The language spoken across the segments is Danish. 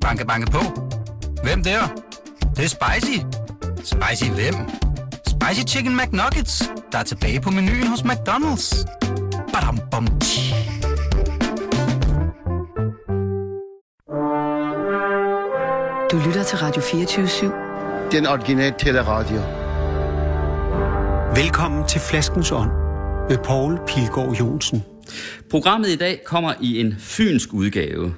Banke, banke på. Hvem der? Det, det er spicy. Spicy hvem? Spicy Chicken McNuggets, der er tilbage på menuen hos McDonald's. Badum, bom, tji. Du lytter til Radio 24-7. Den originale teleradio. Velkommen til Flaskens Ånd med Poul Pilgaard Jonsen. Programmet i dag kommer i en fynsk udgave.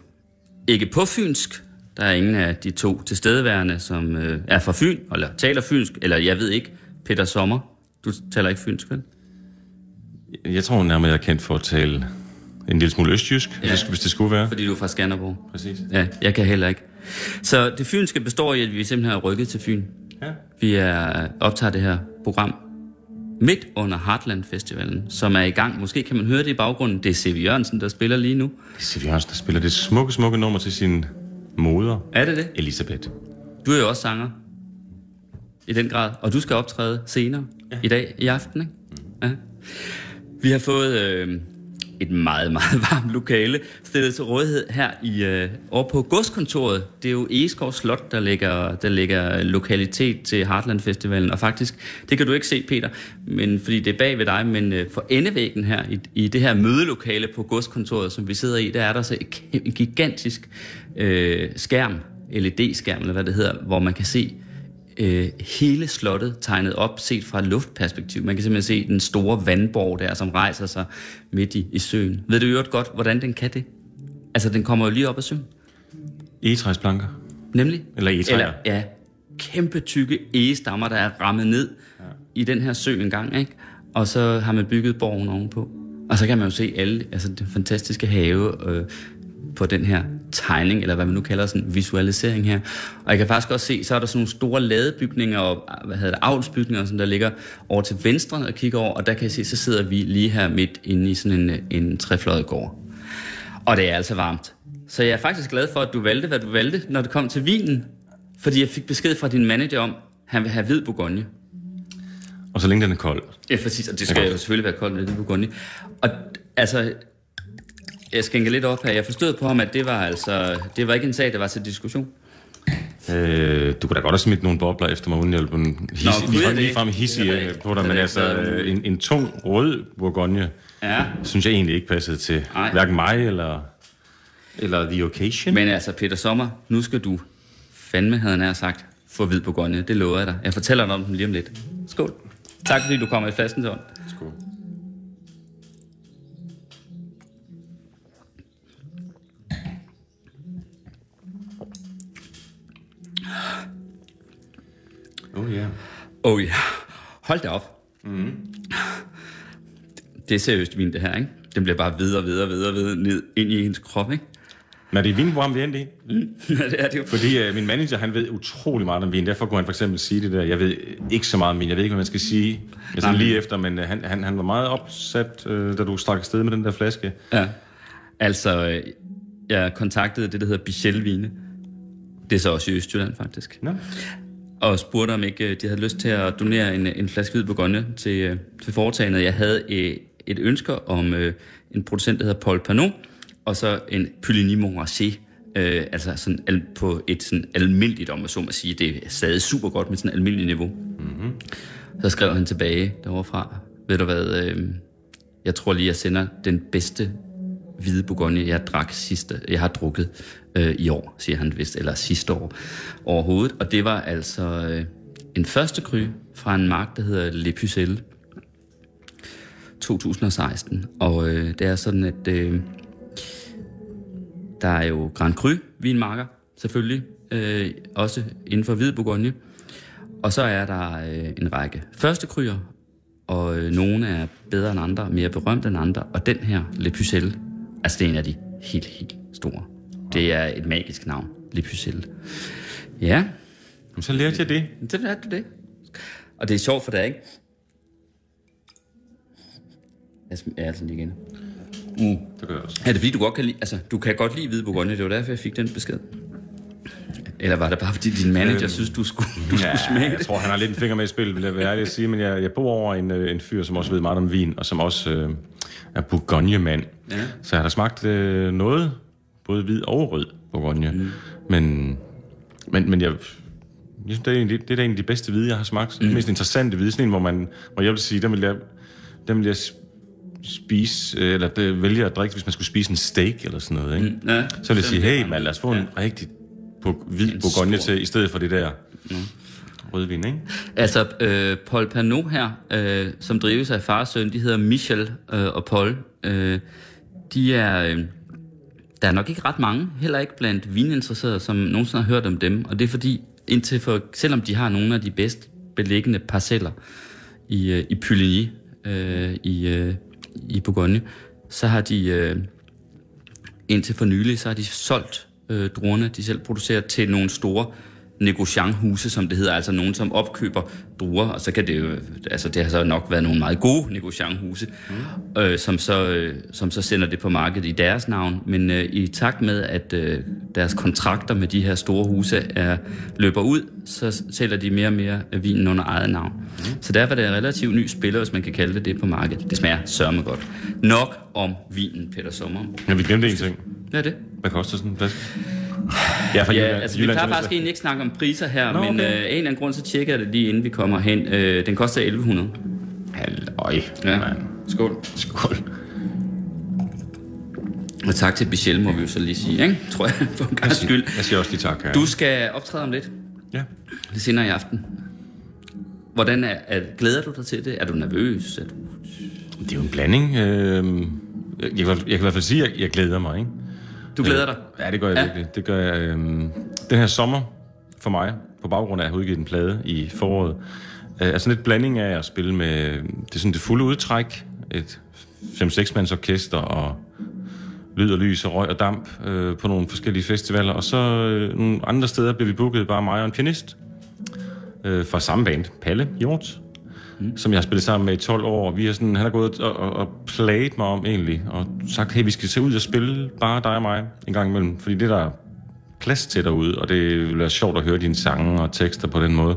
Ikke på fynsk. Der er ingen af de to tilstedeværende, som øh, er fra Fyn, eller taler fynsk, eller jeg ved ikke, Peter Sommer. Du taler ikke fynsk, vel? Jeg tror nærmere, jeg er kendt for at tale en lille smule østjysk, ja. hvis, det skulle være. Fordi du er fra Skanderborg. Præcis. Ja, jeg kan heller ikke. Så det fynske består i, at vi simpelthen har rykket til Fyn. Ja. Vi er optager det her program midt under Heartland Festivalen, som er i gang. Måske kan man høre det i baggrunden. Det er C.V. Jørgensen, der spiller lige nu. Det er Siv Jørgensen, der spiller det smukke, smukke nummer til sin moder, Er det det? Elisabeth. Du er jo også sanger. I den grad. Og du skal optræde senere ja. i dag, i aften, ikke? Ja. Vi har fået øh, et meget, meget varmt lokale stillet til rådighed her i øh, over på godskontoret. Det er jo Egeskov Slot, der ligger, der ligger lokalitet til Heartland Festivalen. Og faktisk, det kan du ikke se, Peter, men, fordi det er bag ved dig, men øh, for endevæggen her i, i det her mødelokale på godskontoret, som vi sidder i, der er der så en gigantisk øh, skærm, LED-skærm, eller hvad det hedder, hvor man kan se øh, hele slottet tegnet op, set fra et luftperspektiv. Man kan simpelthen se den store vandborg der, som rejser sig midt i, i søen. Ved du øvrigt godt, hvordan den kan det? Altså, den kommer jo lige op af søen. Egetræsplanker. Nemlig? Eller egetræer. Eller, ja, kæmpe tykke egestammer, der er rammet ned ja. i den her sø engang, ikke? Og så har man bygget borgen ovenpå. Og så kan man jo se alle, altså den fantastiske have øh, på den her tegning, eller hvad man nu kalder sådan visualisering her. Og jeg kan faktisk også se, så er der sådan nogle store ladebygninger og hvad hedder det, avlsbygninger, sådan, der ligger over til venstre og kigger over, og der kan jeg se, så sidder vi lige her midt inde i sådan en, en trefløjet gård. Og det er altså varmt. Så jeg er faktisk glad for, at du valgte, hvad du valgte, når det kom til vinen. Fordi jeg fik besked fra din manager om, at han vil have hvid bourgogne. Og så længe den er kold. Ja, præcis, og det skal jo selvfølgelig være koldt med det bourgogne. Og altså, jeg skænker lidt op her. Jeg forstod på ham, at det var altså, det var ikke en sag, der var til diskussion. Øh, du kunne da godt have smidt nogle bobler efter mig, uden jeg blev kunne hissig, jeg lige, det? lige frem hissig Det er øh, rigtigt. på dig, men altså en, en tung rød bourgogne, Ja. synes jeg egentlig ikke passede til Nej. hverken mig eller, eller the occasion. Men altså, Peter Sommer, nu skal du fandme, havde han sagt, få hvid bourgogne. Det lover jeg dig. Jeg fortæller dig om den lige om lidt. Skål. Tak fordi du kommer i fastens ånd. Oh ja. Yeah. Oh ja, hold da op. Mm. Det er seriøst vin, det her, ikke? Den bliver bare videre, videre, videre, videre ned ind i hendes krop, ikke? Men er det vinprogram, vi er i? ja, det er det jo. Fordi øh, min manager, han ved utrolig meget om vin. Derfor kunne han for eksempel sige det der. Jeg ved ikke så meget om vin. Jeg ved ikke, hvad man skal sige. Jeg Nej. lige efter, men øh, han, han, han var meget opsat, øh, da du stak afsted med den der flaske. Ja. Altså, øh, jeg kontaktede det, der hedder Bichelvine. Det er så også i Østjylland, faktisk. Nå. Og spurgte, om ikke øh, de havde lyst til at donere en, en flaske hvid bourgogne til, øh, til foretagendet. Jeg havde øh, et ønske om øh, en producent, der hedder Paul Panot, og så en Puligny Montrachet, øh, altså sådan al, på et sådan almindeligt, om så må sige, det er stadig super godt med sådan et almindeligt niveau. Mm-hmm. Så skrev han tilbage derovre fra, ved du hvad, øh, jeg tror lige, jeg sender den bedste hvide bourgogne, jeg drak sidste, jeg har drukket øh, i år, siger han vist, eller sidste år overhovedet. Og det var altså øh, en første kry fra en mark, der hedder Le Pucelle, 2016. Og øh, det er sådan, at øh, der er jo Grand Cru vinmarker, selvfølgelig, øh, også inden for hvid bourgogne. Og så er der øh, en række første kryer, og øh, nogle er bedre end andre, mere berømte end andre. Og den her, Le Pucelle, altså det er en af de helt, helt store. Det er et magisk navn, Le Pucelle. Ja, Men så lærte jeg det. det er det. det. Og det er sjovt for dig, ikke? Jeg ja, altså lige igen. Det gør jeg også. Er det fordi, du godt kan lide, altså, du kan godt lide hvide bourgogne, det var derfor, jeg fik den besked. Eller var det bare, fordi din manager synes, du skulle, du skulle smage jeg det? tror, han har lidt en finger med i spil, vil jeg være ærlig at sige. Men jeg, jeg bor over en, øh, en fyr, som også ved meget om vin, og som også øh, er bourgogne-mand. Ja. Så jeg har da smagt øh, noget, både hvid og rød. Bourgogne. Mm. Men, men, men jeg, jeg synes, det er, egentlig, det er en af de bedste hvide, jeg har smagt. Mm. Det mest interessante hvide, sådan en, hvor, man, hvor jeg vil sige, den vil jeg, den vil jeg spise, øh, eller det, vælge at drikke, hvis man skulle spise en steak eller sådan noget. Ikke? Mm, ja, så vil jeg sige, hey, man, lad os få ja. en rigtig på, hvid Bourgogne til, i stedet for det der mm. rødvin, ikke? Altså, øh, Paul Panot her, øh, som drives af far og søn, de hedder Michel øh, og Paul. Øh, de er... Øh, der er nok ikke ret mange, heller ikke blandt vininteresserede, som nogensinde har hørt om dem. Og det er fordi, indtil for, selvom de har nogle af de bedst beliggende parceller i, øh, i Pyligny, øh, i, øh, i Bourgogne, så har de øh, indtil for nylig, så har de solgt øh, druerne, de selv producerer, til nogle store negocianthuse, som det hedder, altså nogen, som opkøber druer, og så kan det jo, altså det har så nok været nogle meget gode negocianthuse, mm. øh, som, så, øh, som så sender det på markedet i deres navn, men øh, i takt med, at øh, deres kontrakter med de her store huse er, løber ud, så sælger de mere og mere vinen under eget navn. Mm. Så derfor er det en relativt ny spiller, hvis man kan kalde det det på markedet. Det smager sørme godt. Nok om vinen, Peter Sommer. Ja, vi glemte en ting. Hvad er det? Hvad koster sådan en flaske? Ja, for ja Jylland, altså, vi plejer faktisk egentlig ikke snakke om priser her, Nå, men okay. øh, en eller anden grund, så tjekker jeg det lige inden vi kommer hen. Øh, den koster 1100. Halløj, ja. Man. Skål. Skål. Og tak til Michelle, må vi jo så lige sige, ikke? tror jeg, for en gang skyld. Jeg siger også lige tak her. Du skal optræde om lidt. Ja. Det senere i aften. Hvordan er, er, glæder du dig til det? Er du nervøs? Er du... Det er jo en blanding. Øh, jeg, jeg, kan, jeg kan i hvert fald sige, at jeg, jeg glæder mig, ikke? Du glæder dig? Ja, det gør jeg ja. virkelig. Det gør jeg. Øh, den her sommer for mig, på baggrund af at have udgivet en plade i foråret, øh, er sådan lidt blanding af at spille med det, er sådan det fulde udtræk, et 5-6 mands orkester og lyd og lys og røg og damp øh, på nogle forskellige festivaler, og så øh, nogle andre steder bliver vi booket bare mig og en pianist øh, fra samme band, Palle Hjort, mm. som jeg har spillet sammen med i 12 år. Vi har sådan, han har gået og, og, og plaget mig om egentlig, og sagt, hey, vi skal se ud og spille bare dig og mig en gang imellem, fordi det der plads til derude, og det vil være sjovt at høre dine sange og tekster på den måde.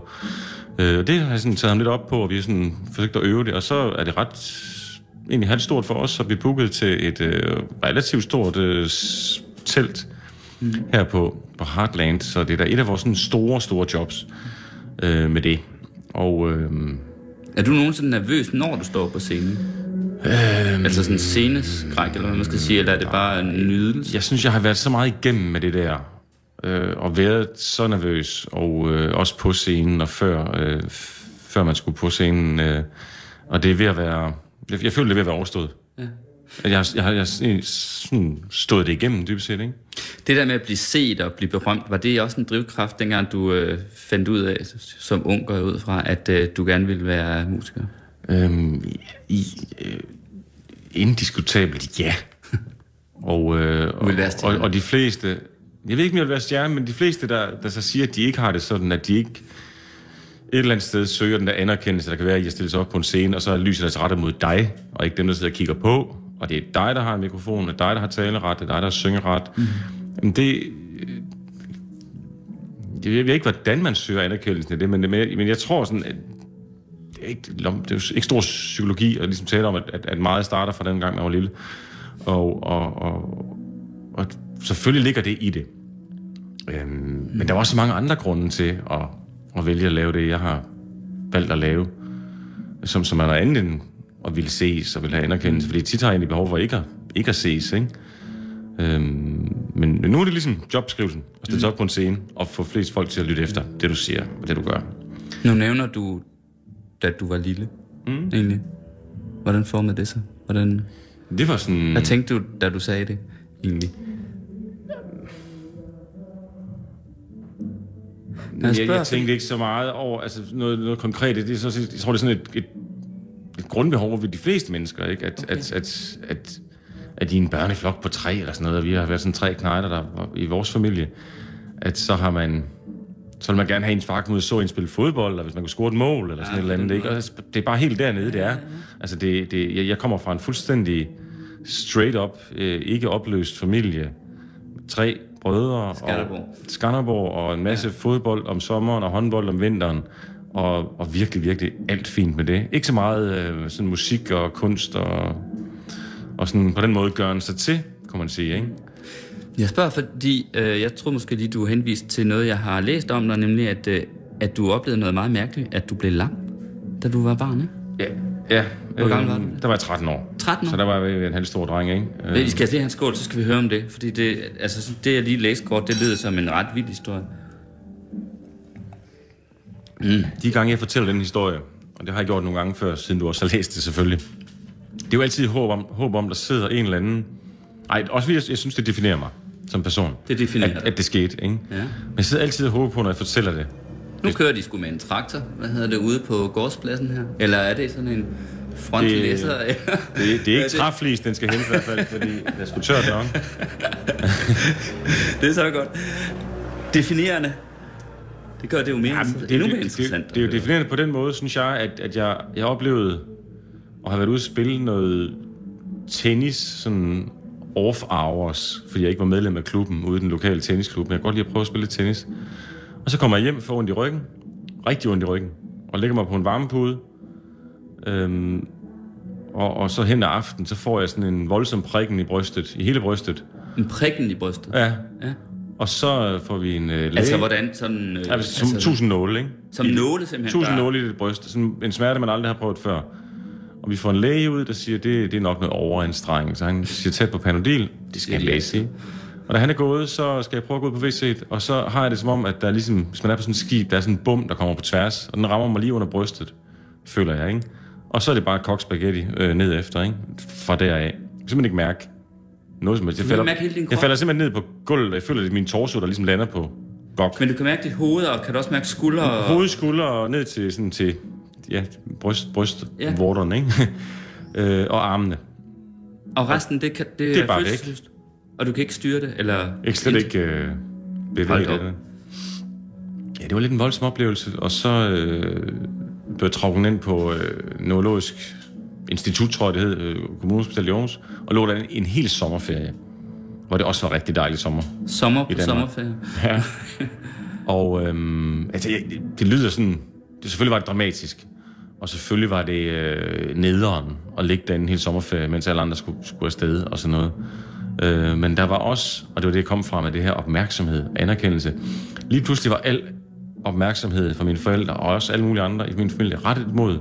Øh, det har jeg sådan taget ham lidt op på, og vi har sådan forsøgt at øve det, og så er det ret egentlig halvt stort for os, så vi booket til et øh, relativt stort øh, telt mm. her på, på Heartland, så det er da et af vores sådan, store, store jobs øh, med det. Og øh, er du nogensinde nervøs, når du står på scenen? Øhm, altså sådan sceneskræk, eller hvad man skal sige, eller er det bare en nydelse? Jeg synes, jeg har været så meget igennem med det der, øh, og været så nervøs, og øh, også på scenen, og før, øh, før man skulle på scenen, øh, og det er ved at være, jeg, jeg føler, det er ved at være overstået. Ja. Jeg, jeg, jeg, jeg sådan stået det igennem, dybest set, ikke? Det der med at blive set og blive berømt, var det også en drivkraft, dengang du øh, fandt ud af, som ung går ud fra, at øh, du gerne ville være musiker? Øhm, i, øh, indiskutabelt, ja. og, øh, og, og, og de fleste, jeg ved ikke, om jeg vil være stjerne, men de fleste, der, der så siger, at de ikke har det sådan, at de ikke et eller andet sted søger den der anerkendelse, der kan være i at stille sig op på en scene, og så er lyset altså rettet mod dig, og ikke dem, der sidder og kigger på, og det er dig, der har en mikrofon, det er dig, der har taleret, det er dig, der har syngeret. Mm. Det... Jeg ved ikke, hvordan man søger anerkendelsen af det, men, men jeg tror sådan, at det er, ikke, det er ikke stor psykologi at ligesom tale om, at, at, meget starter fra den gang, man var lille. Og, og, og, og selvfølgelig ligger det i det. Øhm, mm. Men der er også så mange andre grunde til at, at vælge at lave det, jeg har valgt at lave, som, som er noget andet end at ville ses og ville have anerkendelse. Fordi tit har jeg egentlig behov for ikke at, ikke at ses, ikke? Øhm, men nu er det ligesom jobskrivelsen at stille sig op på en scene og få flest folk til at lytte efter det, du siger og det, du gør. Nu nævner du, da du var lille, mm. egentlig. Hvordan formede det sig? Hvordan... Det var sådan... Hvad tænkte du, da du sagde det, egentlig? Jeg, jeg, jeg tænkte ikke så meget over altså noget, noget konkret. Det er så, jeg tror, det er sådan et, et grundbehov ved de fleste mennesker, ikke? At, okay. at, at, at, at i en børneflok på tre eller sådan noget, og vi har været sådan tre knejder der i vores familie, at så har man så vil man gerne have ens far ud og så en spille fodbold, eller hvis man kunne score et mål, eller sådan ja, et eller andet. Ikke? Og det er bare helt dernede, det er. Altså, det, det, jeg kommer fra en fuldstændig straight up, øh, ikke opløst familie. Tre brødre. Skanderborg. Og, Skanderborg, og en masse ja. fodbold om sommeren, og håndbold om vinteren. Og, og virkelig, virkelig alt fint med det. Ikke så meget øh, sådan musik og kunst, og, og sådan på den måde gøre sig til, kunne man sige, ikke? Jeg spørger, fordi øh, jeg tror måske lige, du er henvist til noget, jeg har læst om dig, nemlig at, øh, at du oplevede noget meget mærkeligt, at du blev lam, da du var barn, ikke? Ja, ja. Hvor gammel var du? Der var jeg 13 år. 13 år? Så der var jeg en halv stor dreng, ikke? Øh. Vi skal se hans skål, så skal vi høre om det, fordi det, altså, det jeg lige læste kort, det lyder som en ret vild historie. De gange, jeg fortæller den historie, og det har jeg gjort nogle gange før, siden du også har læst det selvfølgelig, det er jo altid håb om, håb om der sidder en eller anden... Ej, også fordi jeg, jeg synes, det definerer mig som person. Det definerer at, dig. at det skete, ikke? Ja. Men jeg sidder altid og håber på, når jeg fortæller det. Nu kører de sgu med en traktor, hvad hedder det, ude på gårdspladsen her? Eller er det sådan en frontlæsser? Det, det, det er ikke træflis, den skal hente i hvert fald, fordi det er sgu tørt nok. det er så godt. Definerende. Det gør det jo mere, Jamen, det, endnu mere interessant. Det, det, det er jo definerende på den måde, synes jeg, at, at jeg, jeg oplevede at have været ude at spille noget tennis, sådan off hours, fordi jeg ikke var medlem af klubben ude i den lokale tennisklub. Men jeg kan godt lide at prøve at spille lidt tennis. Og så kommer jeg hjem, får ondt i ryggen, rigtig ondt i ryggen, og lægger mig på en varmepude. Øhm, og, og så hen ad aften, så får jeg sådan en voldsom prikken i brystet, i hele brystet. En prikken i brystet. Ja. ja. Og så får vi en øh, læge. Altså, hvordan sådan... Øh, Ja, som altså, tusind nåle, ikke? Som nåle, simpelthen? Tusind nåle i dit bryst. Sådan en smerte, man aldrig har prøvet før. Og vi får en læge ud, der siger, det, det er nok noget overanstrengelse. Så han siger tæt på Panodil. Det skal en læge sige. Og da han er gået, så skal jeg prøve at gå ud på WC'et, og så har jeg det som om, at der er ligesom, hvis man er på sådan et skib, der er sådan en bum, der kommer på tværs, og den rammer mig lige under brystet, føler jeg, ikke? Og så er det bare kok spaghetti øh, ned efter, ikke? Fra deraf. Jeg kan simpelthen ikke mærke noget som helst. Jeg falder, jeg falder simpelthen ned på gulvet, og jeg føler, at det er min torso, der ligesom lander på gok. Men du kan mærke dit hoved, og kan du også mærke skuldre? Og... Hoved, skulder og ned til, sådan til ja, bryst, bryst Ja. vorterne, ikke? øh, og armene. Og resten, det, kan, det, Det er bare væk. Og du kan ikke styre det? Eller... Ikke slet ikke øh, bevæge det. Ja, det var lidt en voldsom oplevelse. Og så øh, blev jeg trukket ind på øh, Neurologisk Institut, tror jeg det hed, øh, i Aarhus, og lå der en, en hel sommerferie, hvor det også var rigtig dejlig sommer. Sommer på sommerferie. Ja. Og øhm, altså, jeg- det, det lyder sådan... Det selvfølgelig var det dramatisk. Og selvfølgelig var det øh, nederen at ligge derinde hele sommerferie, mens alle andre skulle, skulle afsted og sådan noget. Øh, men der var også, og det var det, jeg kom fra med det her opmærksomhed, anerkendelse. Lige pludselig var al opmærksomhed fra mine forældre, og også alle mulige andre i min familie, rettet mod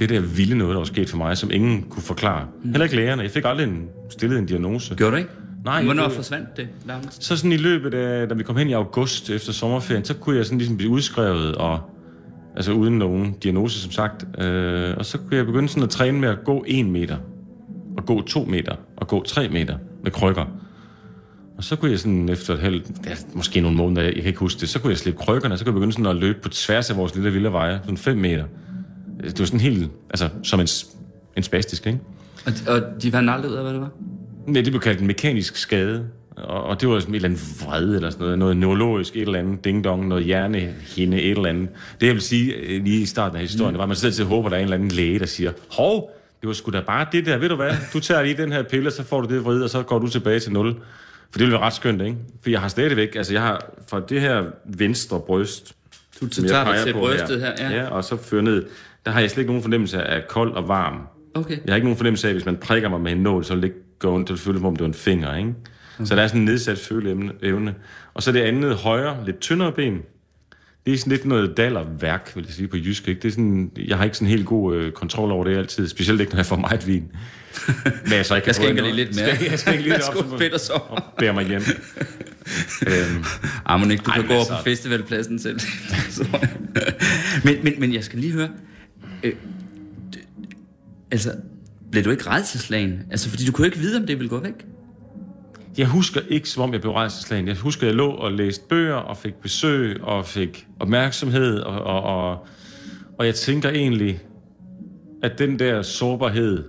det der vilde noget, der var sket for mig, som ingen kunne forklare. Heller ikke lægerne. Jeg fik aldrig en, stillet en diagnose. Gjorde du ikke? Nej, Hvornår jeg- forsvandt det nærmest? Så sådan i løbet af, da vi kom hen i august efter sommerferien, så kunne jeg sådan ligesom blive udskrevet, og, altså uden nogen diagnose som sagt. Øh, og så kunne jeg begynde sådan at træne med at gå en meter, og gå to meter, og gå tre meter med krykker. Og så kunne jeg sådan efter et halvt, ja, måske nogle måneder, jeg kan ikke huske det, så kunne jeg slippe krykkerne, og så kunne jeg begynde sådan at løbe på tværs af vores lille vilde veje, sådan fem meter. Det var sådan helt, altså som en, en spastisk, ikke? Og, og de fandt aldrig ud af, hvad det var? Nej, det blev kaldt en mekanisk skade. Og, og det var sådan et eller andet vrede eller sådan noget. Noget neurologisk, et eller andet ding-dong, noget hjernehinde, et eller andet. Det jeg vil sige øh, lige i starten af historien, mm. det var, at man sidder til at håbe, at der er en eller anden læge, der siger, hov, det var sgu da bare det der, ved du hvad? Du tager lige den her pille, så får du det vride, og så går du tilbage til nul. For det ville være ret skønt, ikke? For jeg har stadigvæk, altså jeg har fra det her venstre bryst, Du tager dig peger til brystet her, ja. ja. og så fører ned, der har jeg slet ikke nogen fornemmelse af kold og varm. Okay. Jeg har ikke nogen fornemmelse af, at hvis man prikker mig med en nål, så vil det ikke gå ondt. Det føles, som om det var en finger, ikke? Okay. Så der er sådan en nedsat føleevne. Og så det andet højre, lidt tyndere ben. Det er sådan lidt noget dallerværk, vil jeg sige på jysk. Ikke? Det er sådan, jeg har ikke sådan helt god øh, kontrol over det altid. Specielt ikke, når jeg får meget vin. Men jeg, så ikke Jeg skal ikke lige lidt mere. Skal, jeg skal ikke lige lidt op, Peter Sommer. og bære mig hjem. øhm, Ah, ikke, du Ej, kan gå over altså- på festivalpladsen selv. Så- men, men, men jeg skal lige høre... Øh, d- altså, blev du ikke redselslagen? Altså, fordi du kunne ikke vide, om det ville gå væk. Jeg husker ikke, som om jeg blev redselslagen. Jeg husker, jeg lå og læste bøger og fik besøg og fik opmærksomhed. Og, og, og, og jeg tænker egentlig, at den der sårbarhed,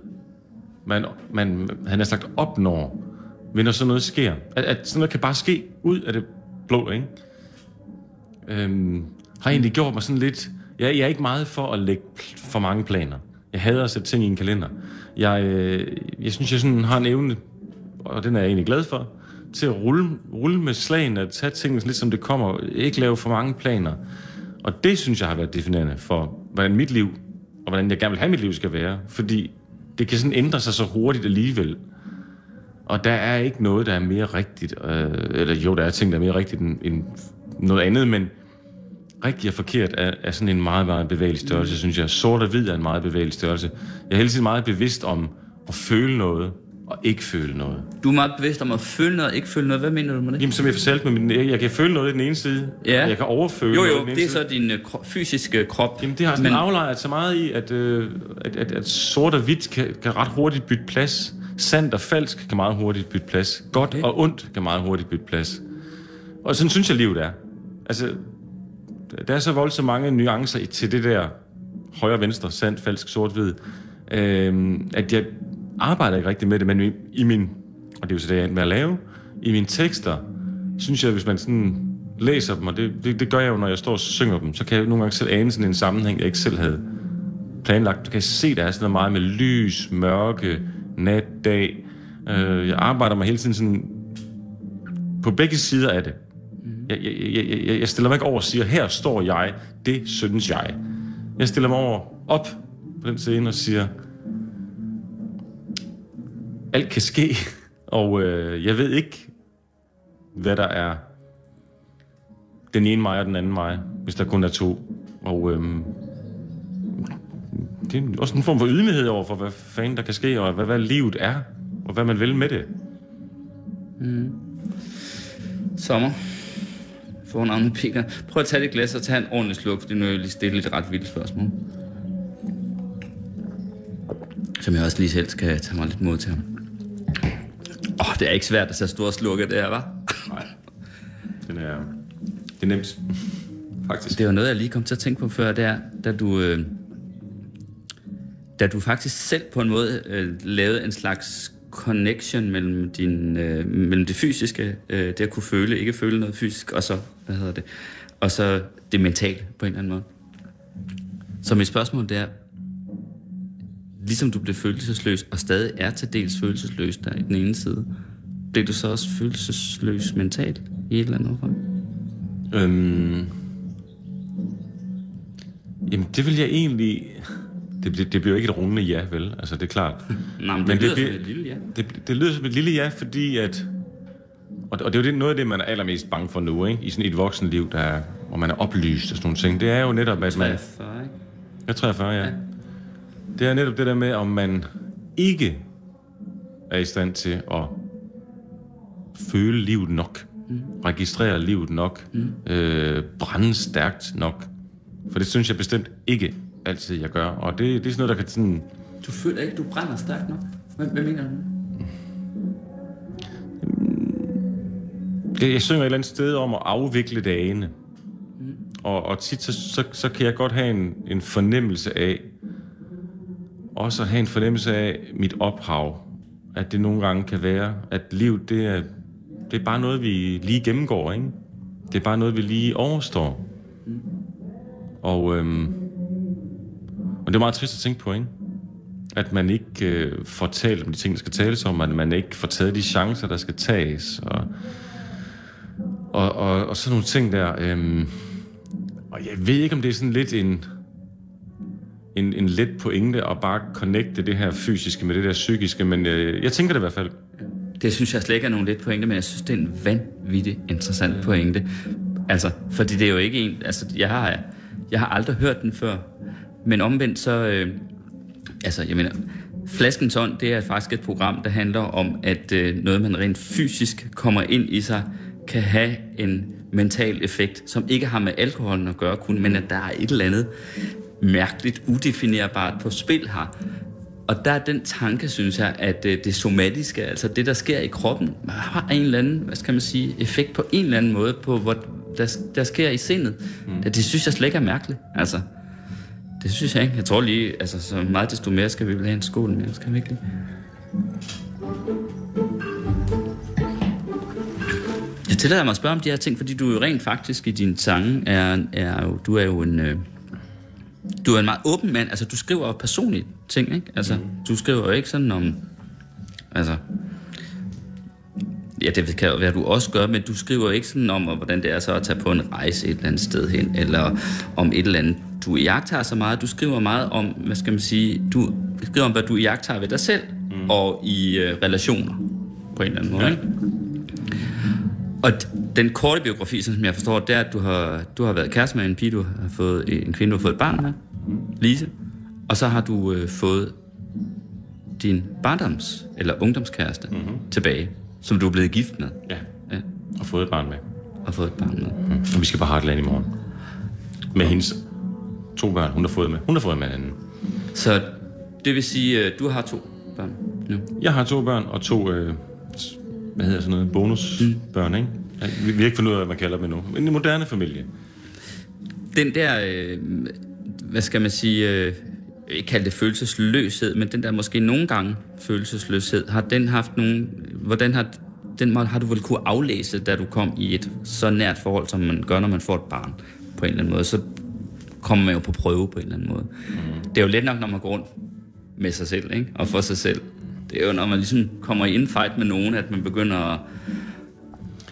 man, man han har sagt opnår, ved når sådan noget sker. At, at sådan noget kan bare ske ud af det blå, ikke? Øhm, har egentlig gjort mig sådan lidt... Jeg, jeg er ikke meget for at lægge for mange planer. Jeg hader at sætte ting i en kalender. Jeg, øh, jeg synes, jeg sådan har en evne, og den er jeg egentlig glad for, til at rulle, rulle med slagene, at tage tingene lidt som det kommer, ikke lave for mange planer. Og det synes jeg har været definerende for, hvordan mit liv, og hvordan jeg gerne vil have mit liv skal være. Fordi det kan sådan ændre sig så hurtigt alligevel. Og der er ikke noget, der er mere rigtigt. Øh, eller jo, der er ting, der er mere rigtigt end, end noget andet, men rigtigt og forkert er, er sådan en meget, meget bevægelig størrelse, mm. synes jeg. Sort og hvid er en meget bevægelig størrelse. Jeg er hele tiden meget bevidst om at føle noget, og ikke føle noget. Du er meget bevidst om at føle noget og ikke føle noget. Hvad mener du med det? Jamen, som jeg fortalte med min, jeg, jeg kan føle noget i den ene side, Ja. og jeg kan overføle Jo, noget i jo, den ene det er side. så din øh, kro- fysiske krop. Jamen, det har sådan Men- aflejret så meget i, at, øh, at, at, at sort og hvidt kan, kan ret hurtigt bytte plads. Sandt og falsk kan meget hurtigt bytte plads. Godt okay. og ondt kan meget hurtigt bytte plads. Og sådan synes jeg, livet er. Altså, der er så voldsomt mange nuancer i- til det der højre, venstre, sandt, falsk, sort, hvid, øh, at jeg arbejder ikke rigtig med det, men i, i min, og det er jo så det, jeg endte med at lave, i mine tekster, synes jeg, hvis man sådan læser dem, og det, det, det gør jeg jo, når jeg står og synger dem, så kan jeg nogle gange selv ane sådan en sammenhæng, jeg ikke selv havde planlagt. Du kan se, der er sådan noget meget med lys, mørke, nat, dag. Øh, jeg arbejder mig hele tiden sådan på begge sider af det. Jeg, jeg, jeg, jeg, jeg stiller mig ikke over og siger, her står jeg, det synes jeg. Jeg stiller mig over op på den scene og siger, alt kan ske, og øh, jeg ved ikke, hvad der er den ene mig og den anden mig, hvis der kun er to. Og øhm, det er også en form for ydmyghed over for, hvad fanden der kan ske, og hvad, hvad livet er, og hvad man vil med det. Sommer. Fornavnet Peter. Prøv at tage det glas og tage en ordentlig sluk, for nu er jeg lige stille et ret vildt spørgsmål. Som jeg også lige selv skal tage mig lidt mod til. Åh, oh, det er ikke svært at tage store slukke, det her, var. Nej, den er, det er nemt, faktisk. Det var noget, jeg lige kom til at tænke på før, der, da du... Øh, da du faktisk selv på en måde øh, lavede en slags connection mellem, din, øh, mellem det fysiske, øh, det at kunne føle, ikke føle noget fysisk, og så, hvad hedder det, og så det mentale på en eller anden måde. Så mit spørgsmål det er, ligesom du blev følelsesløs, og stadig er til dels følelsesløs der i den ene side, blev du så også følelsesløs mentalt i et eller andet omfang? Øhm, jamen, det vil jeg egentlig... Det, det, det bliver jo ikke et rungende ja, vel? Altså, det er klart. Nej, men det, Men lyder det som et lille ja. Det, det lyder som et lille ja, fordi at... Og, og det er jo det, noget af det, man er allermest bange for nu, ikke? I sådan et voksenliv, der er, hvor man er oplyst og sådan nogle ting. Det er jo netop, at man... 43, ikke? Jeg er 43, ja. Det er netop det der med, om man ikke er i stand til at føle livet nok. Mm. Registrere livet nok. Mm. Øh, brænde stærkt nok. For det synes jeg bestemt ikke altid, jeg gør. Og det, det er sådan noget, der kan sådan... Du føler ikke, du brænder stærkt nok? Hvad, hvad mener du? Jeg, jeg synger et eller andet sted om at afvikle dagene. Mm. Og, og tit så, så, så kan jeg godt have en, en fornemmelse af, også at have en fornemmelse af mit ophav. At det nogle gange kan være, at livet det er, det er bare noget, vi lige gennemgår, ikke? Det er bare noget, vi lige overstår. Mm. Og, øhm, og det er meget trist at tænke på, ikke? At man ikke øh, får talt om de ting, der skal tales om, at man ikke får taget de chancer, der skal tages, og og, og, og sådan nogle ting der. Øhm, og jeg ved ikke, om det er sådan lidt en, en, en let pointe at bare connecte det her fysiske med det der psykiske, men øh, jeg tænker det i hvert fald. Det synes jeg slet ikke er nogen let pointe, men jeg synes, det er en vanvittig interessant pointe. Altså, fordi det er jo ikke en... Altså, jeg har, jeg har aldrig hørt den før. Men omvendt så... Øh, altså, jeg mener... Flaskens ånd, det er faktisk et program, der handler om, at øh, noget, man rent fysisk kommer ind i sig, kan have en mental effekt, som ikke har med alkoholen at gøre kun, men at der er et eller andet mærkeligt, udefinerbart på spil her. Og der er den tanke, synes jeg, at øh, det somatiske, altså det, der sker i kroppen, har en eller anden, hvad skal man sige, effekt på en eller anden måde på, hvad der, der sker i sindet. Mm. Det, det synes jeg slet ikke er mærkeligt. Altså, det synes jeg ikke. Jeg tror lige, altså så meget desto mere skal vi vel have en skål med, skal vi ikke lige? Jeg tillader mig at spørge om de her ting, fordi du jo rent faktisk i din sange er, er jo, du er jo en, øh, du er en meget åben mand. Altså, du skriver jo personlige ting, ikke? Altså, mm. du skriver jo ikke sådan om, altså, ja, det kan jo være, du også gør, men du skriver jo ikke sådan om, hvordan det er så at tage på en rejse et eller andet sted hen, eller om et eller andet, du iagtager så meget. Du skriver meget om, hvad skal man sige, du skriver om, hvad du iagtager ved dig selv, mm. og i øh, relationer, på en eller anden måde. Ja. Og den korte biografi, som jeg forstår, det er, at du har, du har været kæreste med en pige, du har fået, en kvinde, du har fået et barn med, Lise. Og så har du øh, fået din barndoms- eller ungdomskæreste mm-hmm. tilbage, som du er blevet gift med. Ja. ja. Og fået et barn med. Og fået et barn med. Mm. Og vi skal på Heartland i morgen. Med hendes to børn, hun har fået med. Hun har fået med anden. Så det vil sige, at du har to børn nu? Jeg har to børn og to, øh, hvad hedder sådan noget, bonusbørn, ikke? Vi, vi har ikke fundet ud af, hvad man kalder dem endnu. En moderne familie. Den der, øh, hvad skal man sige, øh, ikke kalde det følelsesløshed, men den der måske nogle gange følelsesløshed, har den haft nogen, hvordan har den har du vel kunne aflæse, da du kom i et så nært forhold, som man gør, når man får et barn på en eller anden måde, så kommer man jo på prøve på en eller anden måde. Mm. Det er jo let nok, når man går rundt med sig selv, ikke? og for sig selv. Det er jo, når man ligesom kommer i en fight med nogen, at man begynder at...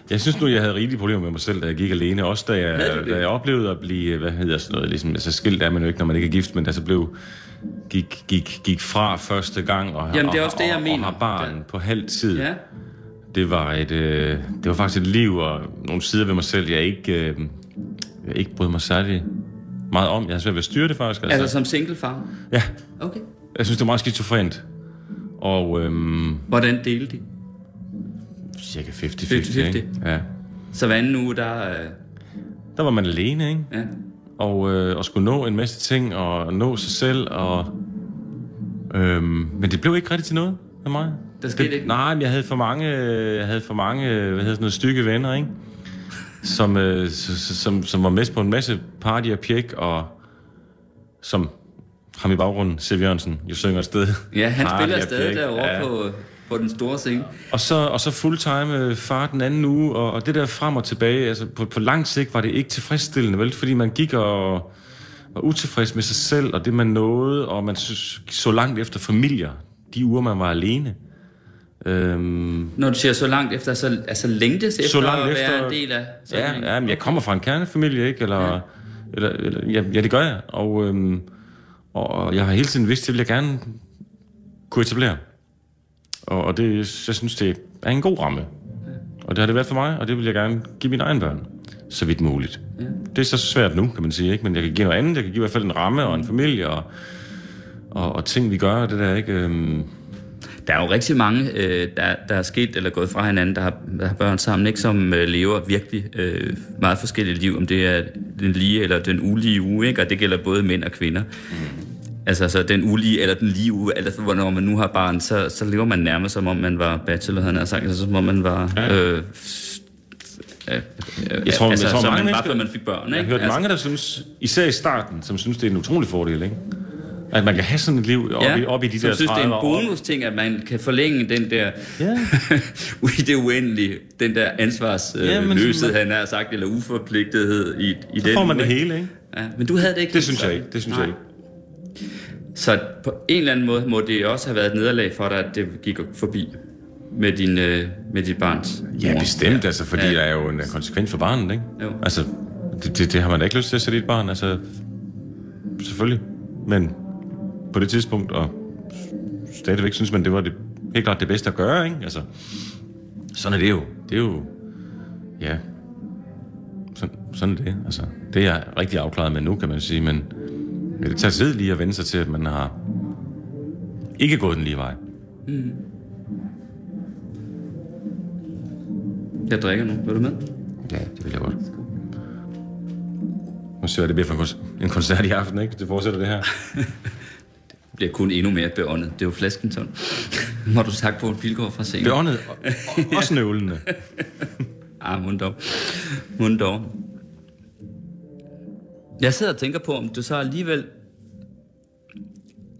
Jeg synes nu, jeg havde rigelige problemer med mig selv, da jeg gik alene. Også da jeg, da jeg oplevede at blive, hvad hedder sådan noget, ligesom, altså skilt er man jo ikke, når man ikke er gift, men da så blev, gik, gik, gik fra første gang, og, Jamen, det er også det, jeg og, mener. og har barn ja. på halv tid. Ja. Det var, et, øh, det var faktisk et liv og nogle sider ved mig selv, jeg ikke, øh, jeg ikke brød mig særlig meget om. Jeg har svært ved at styre det faktisk. Altså, altså som singlefar? Ja. Okay. Jeg synes, det er meget skizofrent. Og, øhm, Hvordan delte de? Cirka 50-50, ikke? Ja. Så hver anden uge, der... Øh... Der var man alene, ikke? Ja. Og, øh, og skulle nå en masse ting, og nå sig selv, og... Øhm, men det blev ikke rigtig til noget med mig. Der skete det, ikke? Nej, men jeg havde for mange, jeg havde for mange, hvad hedder sådan noget, stykke venner, ikke? Som, øh, som, som var med på en masse party og pjek, og som ham i baggrunden, Siv Jørgensen, jo synger et sted. Ja, han spiller stadig derovre ja. på, på den store scene. Og så, og så fulltime far den anden uge, og, og det der frem og tilbage, altså på, på lang sigt var det ikke tilfredsstillende, vel? Fordi man gik og var utilfreds med sig selv, og det man nåede, og man så, så langt efter familier, de uger man var alene. Øhm, Når du siger så langt efter, så altså længtes efter så langt at efter, være en del af Ja, ja men jeg kommer fra en kernefamilie, ikke? Eller, ja. eller, eller ja, ja, det gør jeg. Og, øhm, og jeg har hele tiden vidst, det vil jeg gerne kunne etablere. Og, og det, jeg synes, det er en god ramme. Og det har det været for mig, og det vil jeg gerne give mine egne børn. Så vidt muligt. Ja. Det er så svært nu, kan man sige. Ikke? Men jeg kan give noget andet. Jeg kan give i hvert fald en ramme og en familie og, og, og ting, vi gør. Det der, ikke... Øhm, der er jo rigtig mange, øh, der, der er sket eller gået fra hinanden, der har, der har børn sammen, ikke, som øh, lever virkelig øh, meget forskellige liv, om det er den lige eller den ulige uge, ikke? og det gælder både mænd og kvinder. Mm. Altså så den ulige eller den lige uge, eller hvornår man nu har barn, så, så lever man nærmest som om man var bachelor, han har sagt, altså, som om man var... Ja. Øh, øh, jeg tror, altså, jeg tror, mange man bare, før man fik børn. Ikke? Jeg har hørt altså, mange, der synes, især i starten, som synes, det er en utrolig fordel, ikke? At man kan have sådan et liv op, ja, i, op i de der synes, det er en bonus-ting, at man kan forlænge den der, ja. i det uendelige, den der ansvarsløshed, ja, han har sagt, eller uforpligtethed i, i så den. Får man det hele, ikke? Ja, men du havde det ikke. Det synes jeg ikke, det synes Nej. jeg ikke. Så på en eller anden måde må det også have været et nederlag for dig, at det gik forbi med, din, med dit barns Ja, bestemt, ja. altså, fordi ja. der er jo en konsekvens for barnet, ikke? Jo. Altså, det, det, det har man da ikke lyst til at sætte et barn, altså, selvfølgelig. Men på det tidspunkt, og stadigvæk synes man, det var det, helt klart det bedste at gøre, ikke? Altså, sådan er det jo. Det er jo, ja, sådan, sådan er det. Altså, det er jeg rigtig afklaret med nu, kan man sige, men ja, det tager tid lige at vende sig til, at man har ikke gået den lige vej. Mm. Jeg drikker nu. Vil du med? Ja, det vil jeg godt. Nu ser jeg, det bliver for en koncert i aften, ikke? Det fortsætter det her. det bliver kun endnu mere beåndet. Det er jo flaskenton. Må du sagt på en pilgård fra scenen. Beåndet? Og, og, også nøvlende. ah, mund dog. Mund dog. Jeg sidder og tænker på, om du så alligevel...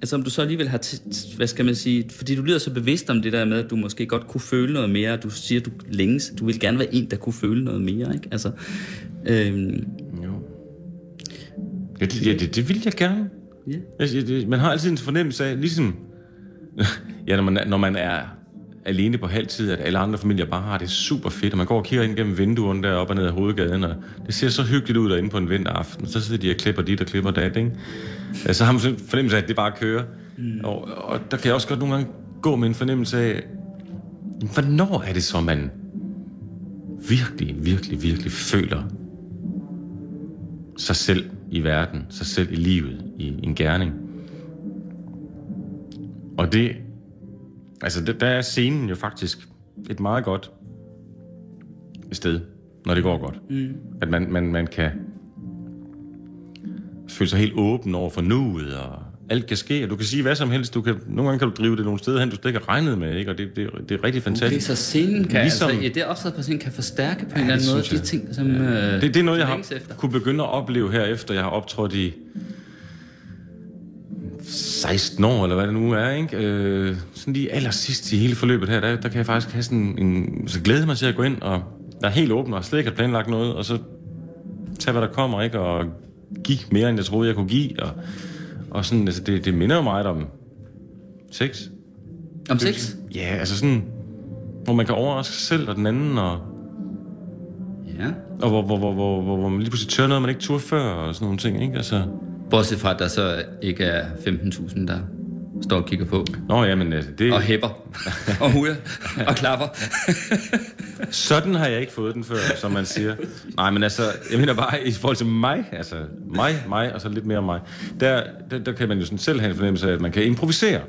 Altså om du så alligevel har... T- hvad skal man sige? Fordi du lyder så bevidst om det der med, at du måske godt kunne føle noget mere. Du siger, du længes... Du vil gerne være en, der kunne føle noget mere, ikke? Altså... Øhm, jo. Ja, det, ja, det, det vil jeg gerne. Ja. Det, man har altid en fornemmelse af, ligesom... ja, når man, når man er alene på halv tid, at alle andre familier bare har det super fedt, og man går og kigger ind gennem vinduerne der op og ned ad hovedgaden, og det ser så hyggeligt ud derinde på en vinteraften, så sidder de og klipper dit og klipper dat, ikke? Så har man fornemmelse af, at det bare kører. Mm. Og, og der kan jeg også godt nogle gange gå med en fornemmelse af, hvornår er det så, man virkelig, virkelig, virkelig føler sig selv i verden, sig selv i livet, i en gerning. Og det, altså der er scenen jo faktisk et meget godt sted, når det går godt. Mm. At man, man, man kan føle sig helt åben over for nuet, og alt kan ske, og du kan sige hvad som helst. Du kan, nogle gange kan du drive det nogle steder hen, du slet ikke har regnet med, ikke? og det, det, det er rigtig fantastisk. Okay, så scenen kan, ligesom, altså, ja, det opsat på scenen kan forstærke på en eller anden måde de ting, som ja. øh, det, det er noget, jeg har efter. kunne begynde at opleve her, efter jeg har optrådt i 16 år, eller hvad det nu er, ikke? Øh, sådan lige aller sidst i hele forløbet her, der, der kan jeg faktisk have sådan en... Så glæde mig til at gå ind, og jeg er helt åben, og slet ikke har planlagt noget, og så tage, hvad der kommer, ikke? Og give mere, end jeg troede, jeg kunne give, og, og sådan, altså, det, det minder jo meget om sex. Om sex? Ja, altså sådan, hvor man kan overraske sig selv og den anden, og... Ja. Og hvor, hvor, hvor, hvor, hvor, hvor man lige pludselig tør noget, man ikke turde før, og sådan nogle ting, ikke? Altså... Bortset fra, at der så ikke er 15.000, der står og kigger på. Nå ja, men altså, det... Og hæpper. og hujer. og klapper. Sådan har jeg ikke fået den før, som man siger. Nej, men altså, jeg mener bare, i forhold til mig, altså mig, mig, og så lidt mere mig, der, der, der kan man jo sådan selv have en fornemmelse af, at man kan improvisere.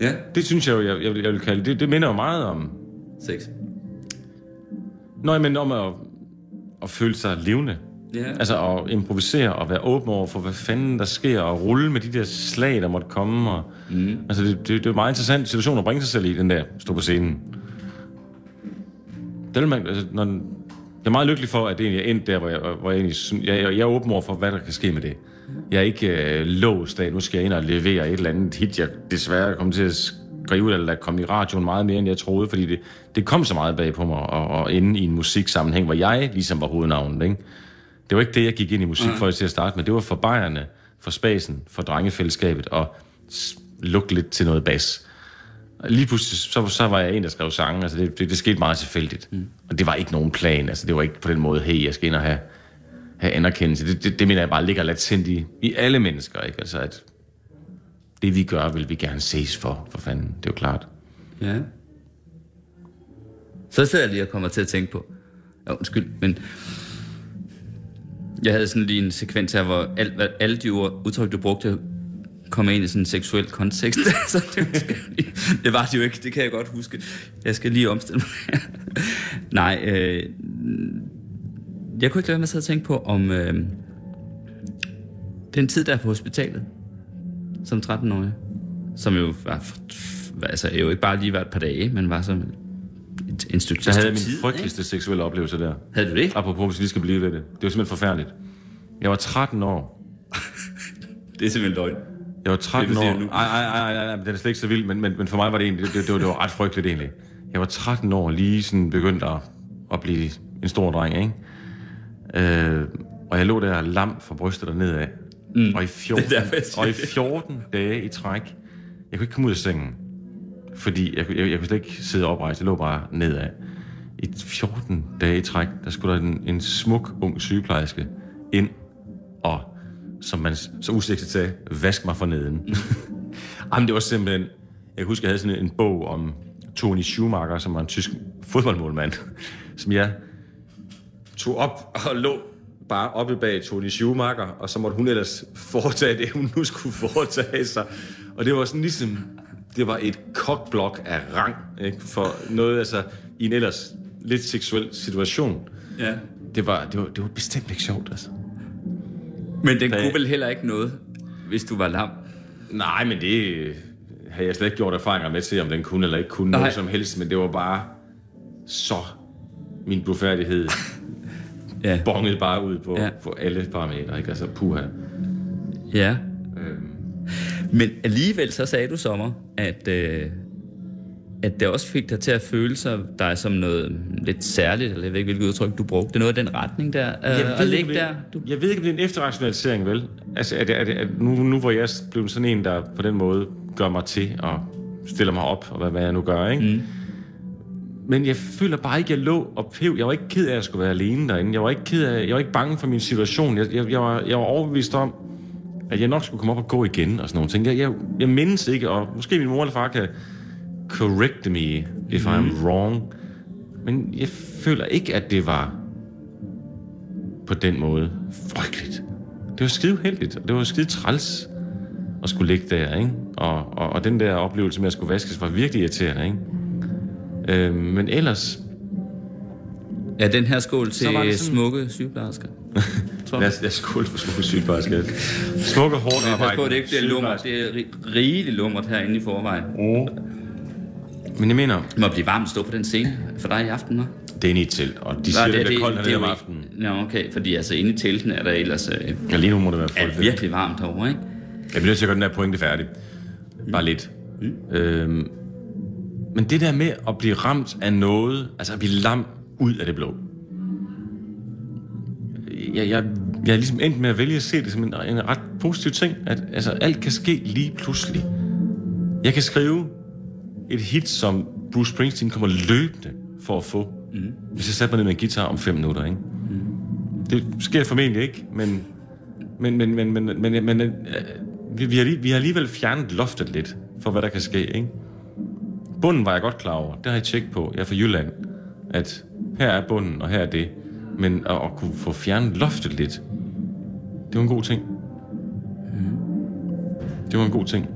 Ja. Det synes jeg jo, jeg, jeg, jeg vil kalde det, det minder jo meget om... Sex. Nå, men om at, at føle sig levende. Ja. Altså at improvisere og være åben over for, hvad fanden der sker, og rulle med de der slag, der måtte komme. Og, mm. Altså det, det, det er en meget interessant situation at bringe sig selv i, den der, stå på scenen. Det man, altså, når, jeg er meget lykkelig for, at det egentlig er endt der, hvor jeg, hvor jeg, egentlig, jeg, jeg, jeg er åben over for, hvad der kan ske med det. Jeg er ikke øh, låst af, nu skal jeg ind og levere et eller andet hit, jeg desværre kommer til at skrive, eller komme i radioen meget mere, end jeg troede, fordi det, det kom så meget bag på mig, og, og inde i en musiksammenhæng, hvor jeg ligesom var hovednavnet, ikke? Det var ikke det, jeg gik ind i musik for til at starte med. Det var for bajerne, for spasen, for drengefællesskabet, og lukke lidt til noget bas. Lige pludselig, så, så var jeg en, der skrev sange. Altså det, det, det skete meget tilfældigt. Mm. Og det var ikke nogen plan. Altså det var ikke på den måde, hey, jeg skal ind og have, have anerkendelse. Det, det, det mener jeg bare ligger latent i, i alle mennesker. Ikke? Altså at det vi gør, vil vi gerne ses for, for fanden. Det er jo klart. Ja. Så sidder jeg lige og kommer til at tænke på, ja, undskyld, men jeg havde sådan lige en sekvens her, hvor alt, alle de udtryk, du brugte, kom ind i sådan en seksuel kontekst. så det, det var det jo ikke, det kan jeg godt huske. Jeg skal lige omstille mig. Nej, øh, jeg kunne ikke lade være med at tænke på, om øh, den tid, der er på hospitalet, som 13-årig, som jo var, altså jo ikke bare lige var et par dage, men var som et, en stykke tid. Jeg havde min frygteligste seksuelle oplevelse der. Havde du det? Apropos, hvis vi lige skal blive ved det. Det var simpelthen forfærdeligt. Jeg var 13 år. det er simpelthen løgn. Jeg var 13 år. Nej, nej, nej, nej, den er slet ikke så vild, men, men, men for mig var det egentlig, det, det, det, var, det var ret frygteligt egentlig. Jeg var 13 år, lige sådan begyndt at, at blive en stor dreng, ikke? Øh, og jeg lå der lam for brystet og nedad. Mm. Og, i 14, og i 14 dage i træk, jeg kunne ikke komme ud af sengen. Fordi jeg, jeg, jeg kunne slet ikke sidde oprejst, jeg lå bare nedad. I 14 dage i træk, der skulle der en, en smuk ung sygeplejerske ind og, som man så usikset sagde, vask mig for neden. Jamen, det var simpelthen... Jeg husker, jeg havde sådan en bog om Tony Schumacher, som var en tysk fodboldmålmand, som jeg tog op og lå bare oppe bag Tony Schumacher, og så måtte hun ellers foretage det, hun nu skulle foretage sig. Og det var sådan ligesom, det var et kokblok af rang, ikke? for noget, altså, i en ellers lidt seksuel situation. Ja. Det var, det var, det var bestemt ikke sjovt, altså. Men den kunne vel heller ikke noget, hvis du var lam? Nej, men det har jeg slet ikke gjort erfaringer med til, om den kunne eller ikke kunne Nej. noget som helst, men det var bare så min blodfærdighed ja. bongede bare ud på, ja. på alle parametre, ikke? Altså, puha. Ja. Men alligevel så sagde du, Sommer, at, øh, at det også fik dig til at føle sig dig som noget lidt særligt, eller jeg ved ikke, hvilket udtryk du brugte. Det er noget af den retning der, øh, jeg at ligge der. Du... Jeg ved ikke, om det er en efterrationalisering, vel? Altså, er det, er det, er nu, nu hvor jeg er blevet sådan en, der på den måde gør mig til og stiller mig op, og hvad, hvad jeg nu gør, ikke? Mm. Men jeg føler bare ikke, at jeg lå og pev. Jeg var ikke ked af, at jeg skulle være alene derinde. Jeg var ikke ked af, jeg var ikke bange for min situation. Jeg, jeg, jeg, var, jeg var overbevist om, at jeg nok skulle komme op og gå igen og sådan nogle ting. Jeg, jeg, jeg mindes ikke, og måske min mor eller far kan correct me if mm. I'm wrong. Men jeg føler ikke, at det var på den måde frygteligt. Det var skide heldigt, og det var skide træls at skulle ligge der, ikke? Og, og, og den der oplevelse med at skulle vaskes var virkelig irriterende, ikke? Øh, men ellers... Ja, den her skål til sådan... smukke sygeplejersker. Lad os, lad os skål for smukke sygeplejersker. Smukke, hårdt arbejde. Pas på, det ikke bliver lummert. Det er rigeligt lummert herinde i forvejen. Mm. Men jeg mener... Det må blive varmt at stå på den scene for dig i aften, hva'? Det er inde i et telt, og de siger, det, det, det er koldt hernede om aftenen. Nå, okay, fordi altså inde i telten er der ellers... Øh, ja, lige nu må det være. Er virkelig varmt herovre, ikke? Jeg bliver nødt til at gøre den her pointe færdig. Bare lidt. Mm. Øhm, men det der med at blive ramt af noget, altså at blive lam ud af det blå. Jeg, jeg, jeg er ligesom endt med at vælge at se det som en, en ret positiv ting, at altså, alt kan ske lige pludselig. Jeg kan skrive et hit, som Bruce Springsteen kommer løbende for at få, mm. hvis jeg satte mig ned med en guitar om fem minutter. Ikke? Mm. Det sker formentlig ikke, men, men, men, men, men, men, men, men øh, vi, vi, har, vi har alligevel fjernet loftet lidt for, hvad der kan ske. Ikke? Bunden var jeg godt klar over. Det har jeg tjekket på. Jeg er fra Jylland. At her er bunden, og her er det. Men at, at kunne få fjernet loftet lidt, det var en god ting. Mm. Det var en god ting.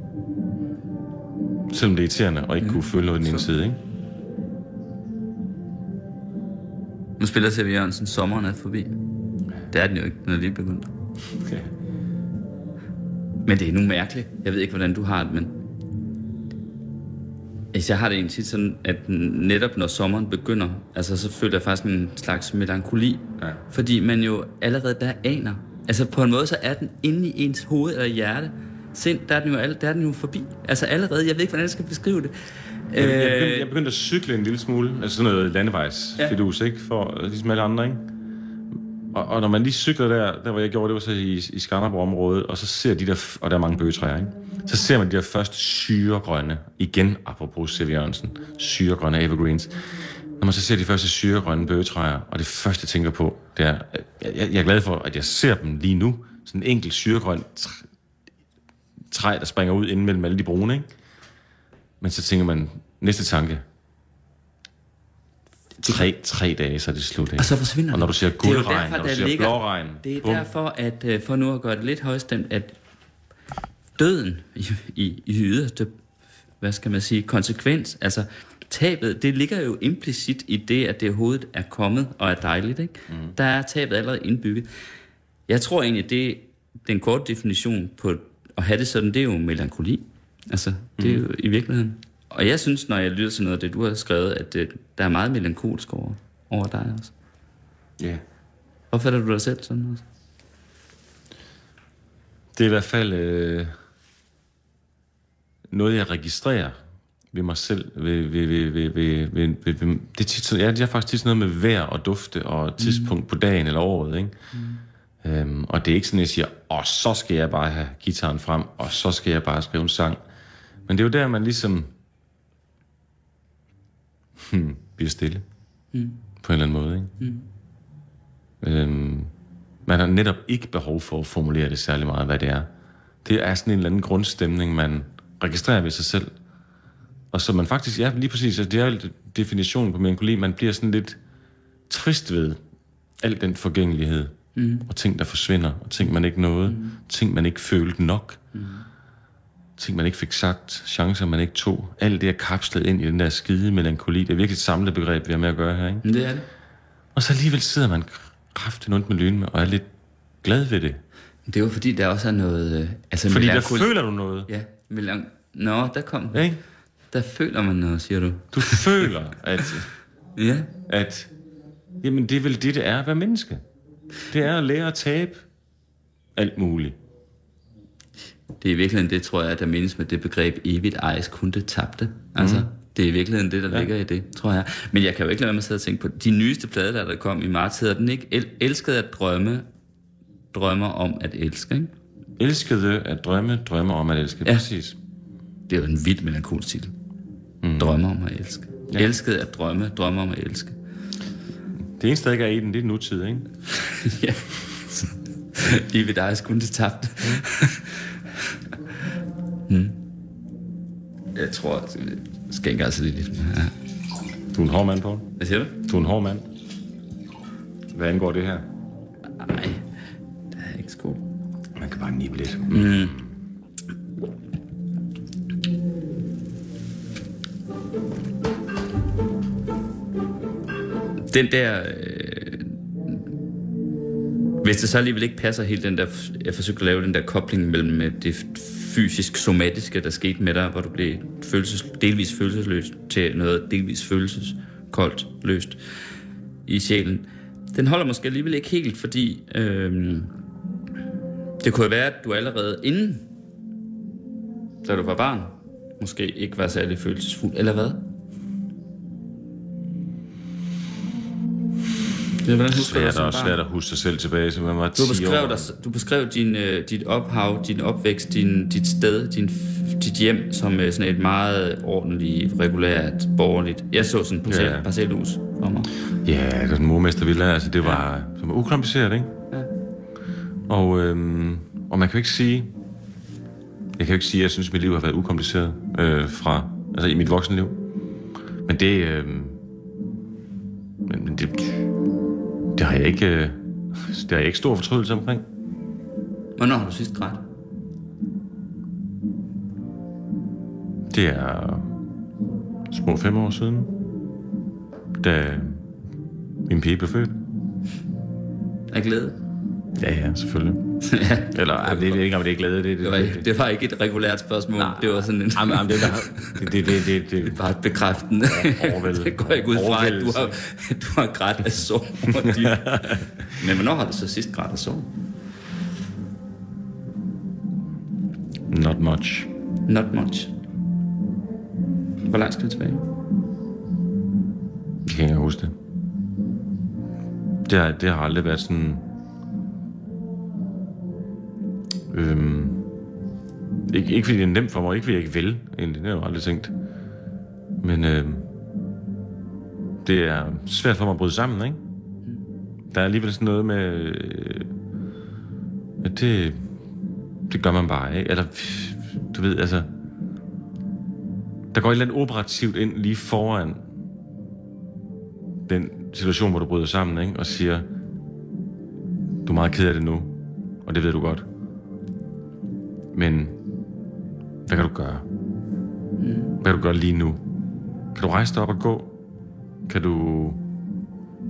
Selvom det er irriterende, og ikke mm. kunne føle noget den ene side, ikke? Nu spiller C.V. Jørgensen Sommeren er forbi. Det er den jo ikke, det er begyndt. Okay. Men det er nu mærkeligt. Jeg ved ikke, hvordan du har det, men... Altså, jeg har det egentlig tit sådan, at netop når sommeren begynder, altså så føler jeg faktisk en slags melankoli. Ja. Fordi man jo allerede der aner. Altså på en måde, så er den inde i ens hoved eller hjerte. Sind, der er den jo, der er den jo forbi. Altså allerede, jeg ved ikke, hvordan jeg skal beskrive det. Jeg, jeg, begyndte, øh, jeg begyndte at cykle en lille smule, altså sådan noget landevejsfidus, ja. ikke? For ligesom alle andre, ikke? Og, og når man lige cykler der, der hvor jeg gjorde, det var så i, i Skanderborg-området, og så ser de der, og der er mange bøgetræer, ikke? Så ser man de der første syregrønne, igen apropos Siv Jørgensen, syregrønne evergreens. Når man så ser de første syregrønne bøgetræer, og det første, jeg tænker på, det er, jeg, jeg er glad for, at jeg ser dem lige nu, sådan en enkelt syregrøn træ, der springer ud inden mellem alle de brune, ikke? Men så tænker man, næste tanke, tre, tre dage, så er det slut. Ikke? Og så forsvinder Og når du siger guldregn, når du siger ligger, blåregn. Det er bum. derfor, at øh, for nu at gøre det lidt højstemt, at døden i, i, i yderste, hvad skal man sige, konsekvens, altså tabet, det ligger jo implicit i det, at det overhovedet er kommet og er dejligt. Ikke? Mm. Der er tabet allerede indbygget. Jeg tror egentlig, det den korte definition på at have det sådan, det er jo melankoli. Altså, det er mm. jo i virkeligheden. Og jeg synes, når jeg lytter til noget af det, du har skrevet, at det, der er meget melankolsk over, over dig også. Ja. Yeah. Opfatter du dig selv sådan også? Det er i hvert fald øh, noget, jeg registrerer ved mig selv. Ved, ved, ved, ved, ved, ved, ved, ved, det, er tit, ja, det er faktisk tit noget med vejr og dufte og tidspunkt mm. på dagen eller året. Ikke? Mm. Øhm, og det er ikke sådan, at jeg siger, og så skal jeg bare have gitaren frem, og så skal jeg bare skrive en sang. Men det er jo der, man ligesom hmm, bliver stille. Mm. På en eller anden måde, ikke? Mm. Øhm, man har netop ikke behov for at formulere det særlig meget, hvad det er. Det er sådan en eller anden grundstemning, man registrerer ved sig selv. Og så man faktisk, ja, lige præcis, altså det er jo definitionen på melankoli, man bliver sådan lidt trist ved al den forgængelighed, mm. og ting, der forsvinder, og ting, man ikke nåede, mm. ting, man ikke følte nok. Mm ting, man ikke fik sagt, chancer, man ikke tog. Alt det er kapslet ind i den der skide melankoli. Det er virkelig et samlet begreb, vi har med at gøre her, ikke? Det er det. Og så alligevel sidder man kraftigt rundt med lyn og er lidt glad ved det. Det er jo fordi, der også er noget... Øh, altså fordi melankoli... der føler du noget. Ja, melank... Nå, der kom ja, ikke? Der føler man noget, siger du. Du føler, at... ja. At... Jamen, det er vel det, det er at være menneske. Det er at lære at tabe alt muligt. Det er i virkeligheden det, tror jeg, der menes med det begreb evigt ejes kun det tabte. Altså, mm. det er i virkeligheden det, der ja. ligger i det, tror jeg. Men jeg kan jo ikke lade være med at sidde og tænke på, de nyeste plader, der, der kom i marts, hedder den ikke El- Elskede at drømme, drømmer om at elske, ikke? Elskede at drømme, drømmer om at elske, ja. præcis. Det er jo en vild melankolsk titel. Mm. Drømmer om at elske. Ja. Elskede at drømme, drømmer om at elske. Det eneste, der ikke er i den, det er nutid, ikke? ja. Evigt ejes kun det tabte. Mm. Jeg tror, måske ikke engang så lille. Ja. Du er en hård mand, Paul. Hvad siger du? Du er en hård mand. Hvad angår det her? Nej, det er ikke sko. Man kan bare nippe lidt. Den der... Øh, hvis det så alligevel ikke passer helt den der... Jeg forsøgte at lave den der kobling mellem øh, det fysisk somatiske, der skete med dig, hvor du blev følelses, delvis følelsesløs til noget delvis følelseskoldt løst i sjælen. Den holder måske alligevel ikke helt, fordi øh, det kunne være, at du allerede inden, da du var barn, måske ikke var særlig følelsesfuld, eller hvad? Ja, hvordan husker du Svært, som og barn? svært at huske sig selv tilbage, så man var 10 Du beskrev, år. dig, du beskrev din, øh, dit ophav, din opvækst, din, dit sted, din, dit hjem som øh, sådan et meget ordentligt, regulært, borgerligt. Jeg så sådan en parcel, Ja. parcelhus for mig. Ja, det var den mormester Villa, altså det var, det var ukompliceret, ikke? Ja. Og, øhm, og man kan jo ikke sige, jeg kan jo ikke sige, at jeg synes, at mit liv har været ukompliceret øh, fra, altså i mit voksenliv. Men det, øh, men, men det, det har jeg ikke, øh, det har jeg ikke stor fortrydelse omkring. Hvornår har du sidst grædt? Det er små fem år siden, da min pige blev født. Af glæde? Ja, ja, selvfølgelig. ja, Eller, ej, det er ikke, om det er glæde, det, det var, ikke, det var ikke et regulært spørgsmål. Nej. Det var sådan en... Jamen, jamen, det, der, det, det, det, det, det, Bare et bekræftende. overvældet. det går ikke ud fra, at du har, du har grædt af sorg. Men hvornår har du så sidst grædt af sorg? Not much. Not much. Hvor langt skal vi tilbage? Jeg kan ikke huske det. Det har, det har aldrig været sådan... Øhm, ikke, ikke fordi det er nemt for mig, ikke fordi jeg ikke vil, egentlig. Det har jeg jo aldrig tænkt. Men øhm, det er svært for mig at bryde sammen, ikke? Der er alligevel sådan noget med... Øh, at det, det gør man bare, ikke? Eller, du ved, altså... Der går et eller andet operativt ind lige foran den situation, hvor du bryder sammen, ikke? og siger, du er meget ked af det nu, og det ved du godt. Men hvad kan du gøre? Hvad kan du gøre lige nu? Kan du rejse dig op og gå? Kan du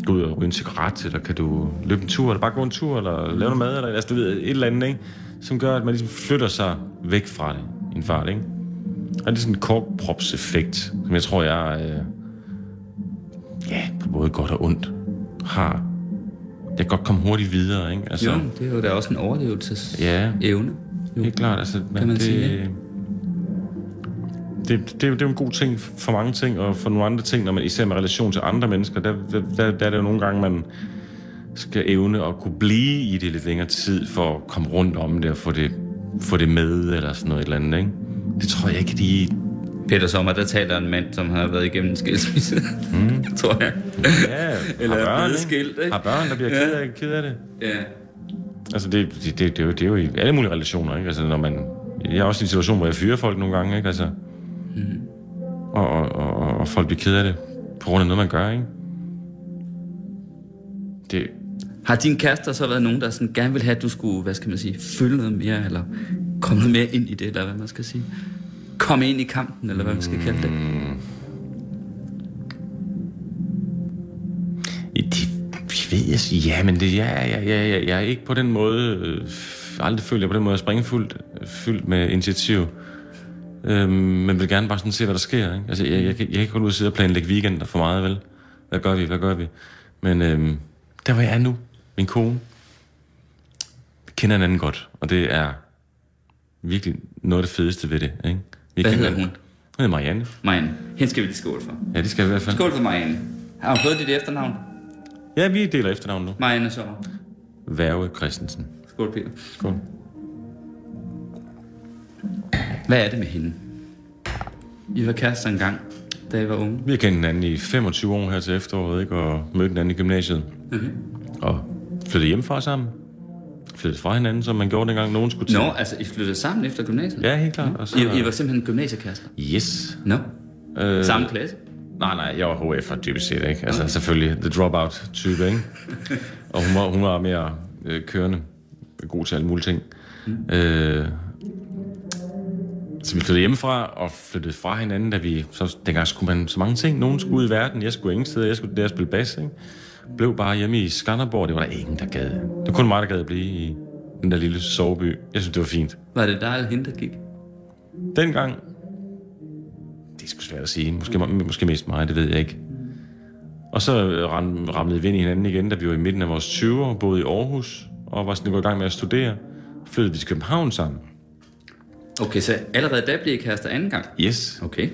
gå ud og ryge en cigaret, eller kan du løbe en tur, eller bare gå en tur, eller lave noget mad, eller altså, du ved, et eller andet, ikke? som gør, at man ligesom flytter sig væk fra det en fart, ikke? Og det er sådan en korkpropseffekt, som jeg tror, jeg øh, ja, på både godt og ondt har. Jeg kan godt komme hurtigt videre, ikke? Altså, Jo, det er jo da også en overlevelsesevne. Ja, Jo. helt klart. Altså, Kan man det, sige, ja. det, det, det, er det er jo en god ting for mange ting, og for nogle andre ting, når man især med relation til andre mennesker, der, der, der, der er det jo nogle gange, man skal evne at kunne blive i det lidt længere tid, for at komme rundt om det og få det, få det med, eller sådan noget et eller andet, ikke? Det tror jeg ikke, de... Peter Sommer, der taler en mand, som har været igennem en skilsmisse, mm. tror jeg. Ja, Eller har er børn, skilt, ikke? Har børn, der bliver ked af, ked af det. Ja. Altså, det, det, det, det, er jo, det er jo i alle mulige relationer, ikke? Altså, når man... Jeg er også i en situation, hvor jeg fyrer folk nogle gange, ikke? Altså, Mm. og, og, og, og folk bliver ked af det, på grund af noget, man gør, ikke? Det, Har din kærester så været nogen, der sådan gerne vil have, at du skulle, hvad skal man sige, følge noget mere, eller komme noget mere ind i det, eller hvad man skal sige? Komme ind i kampen, eller hvad man skal kalde det? det ved jeg ja, men det, ja, ja, ja, ja, jeg er ikke på den måde, øh, aldrig følt jeg på den måde springfuldt fyldt med initiativ. Øhm, men vil gerne bare sådan se, hvad der sker. Ikke? Altså, jeg, jeg, jeg kan ikke gå ud og sidde og planlægge weekender for meget, vel? Hvad gør vi, hvad gør vi? Men øhm, der, hvor jeg er nu, min kone, vi kender hinanden godt, og det er virkelig noget af det fedeste ved det. Ikke? Vi Hvad hedder hun? Hun hedder Marianne. Marianne. Hende skal vi lige skåle for. Ja, det skal vi i hvert fald. Skål for Marianne. Har hun fået dit efternavn? Ja, vi deler efternavn nu. Marianne Sommer. Værge Christensen. Skål, Peter. Skål. Hvad er det med hende? I var kærester engang, da I var unge. Vi har kendt hinanden i 25 år her til efteråret, ikke? og mødte hinanden i gymnasiet. Okay. Og flyttede hjemmefra sammen. Flyttede fra hinanden, som man gjorde dengang nogen skulle til. Nå, altså I flyttede sammen efter gymnasiet? Ja, helt klart. Og så, I, I var simpelthen gymnasiekærester? Yes. Nå. Øh, Samme klasse? Nej, nej, jeg var HF'er dybest set, ikke? Altså, selvfølgelig, the dropout-type, ikke? Og hun var, hun var mere øh, kørende, god til alle mulige ting. Mm. Øh, så vi flyttede hjemmefra og flyttede fra hinanden, da vi... Så dengang skulle man så mange ting. Nogen skulle ud i verden, jeg skulle ingen steder, jeg skulle der spille bas, ikke? Blev bare hjemme i Skanderborg, det var der ingen, der gad. Det var kun mig, der gad at blive i den der lille soveby. Jeg synes, det var fint. Var det dig eller hende, der gik? Dengang... Det er sgu svært at sige. Måske, måske mest mig, det ved jeg ikke. Og så ram, ramlede vi ind i hinanden igen, da vi var i midten af vores 20'er, boede i Aarhus, og var sådan gået i gang med at studere. Flyttede vi til København sammen. Okay, så allerede der blev I kærester anden gang? Yes. Okay.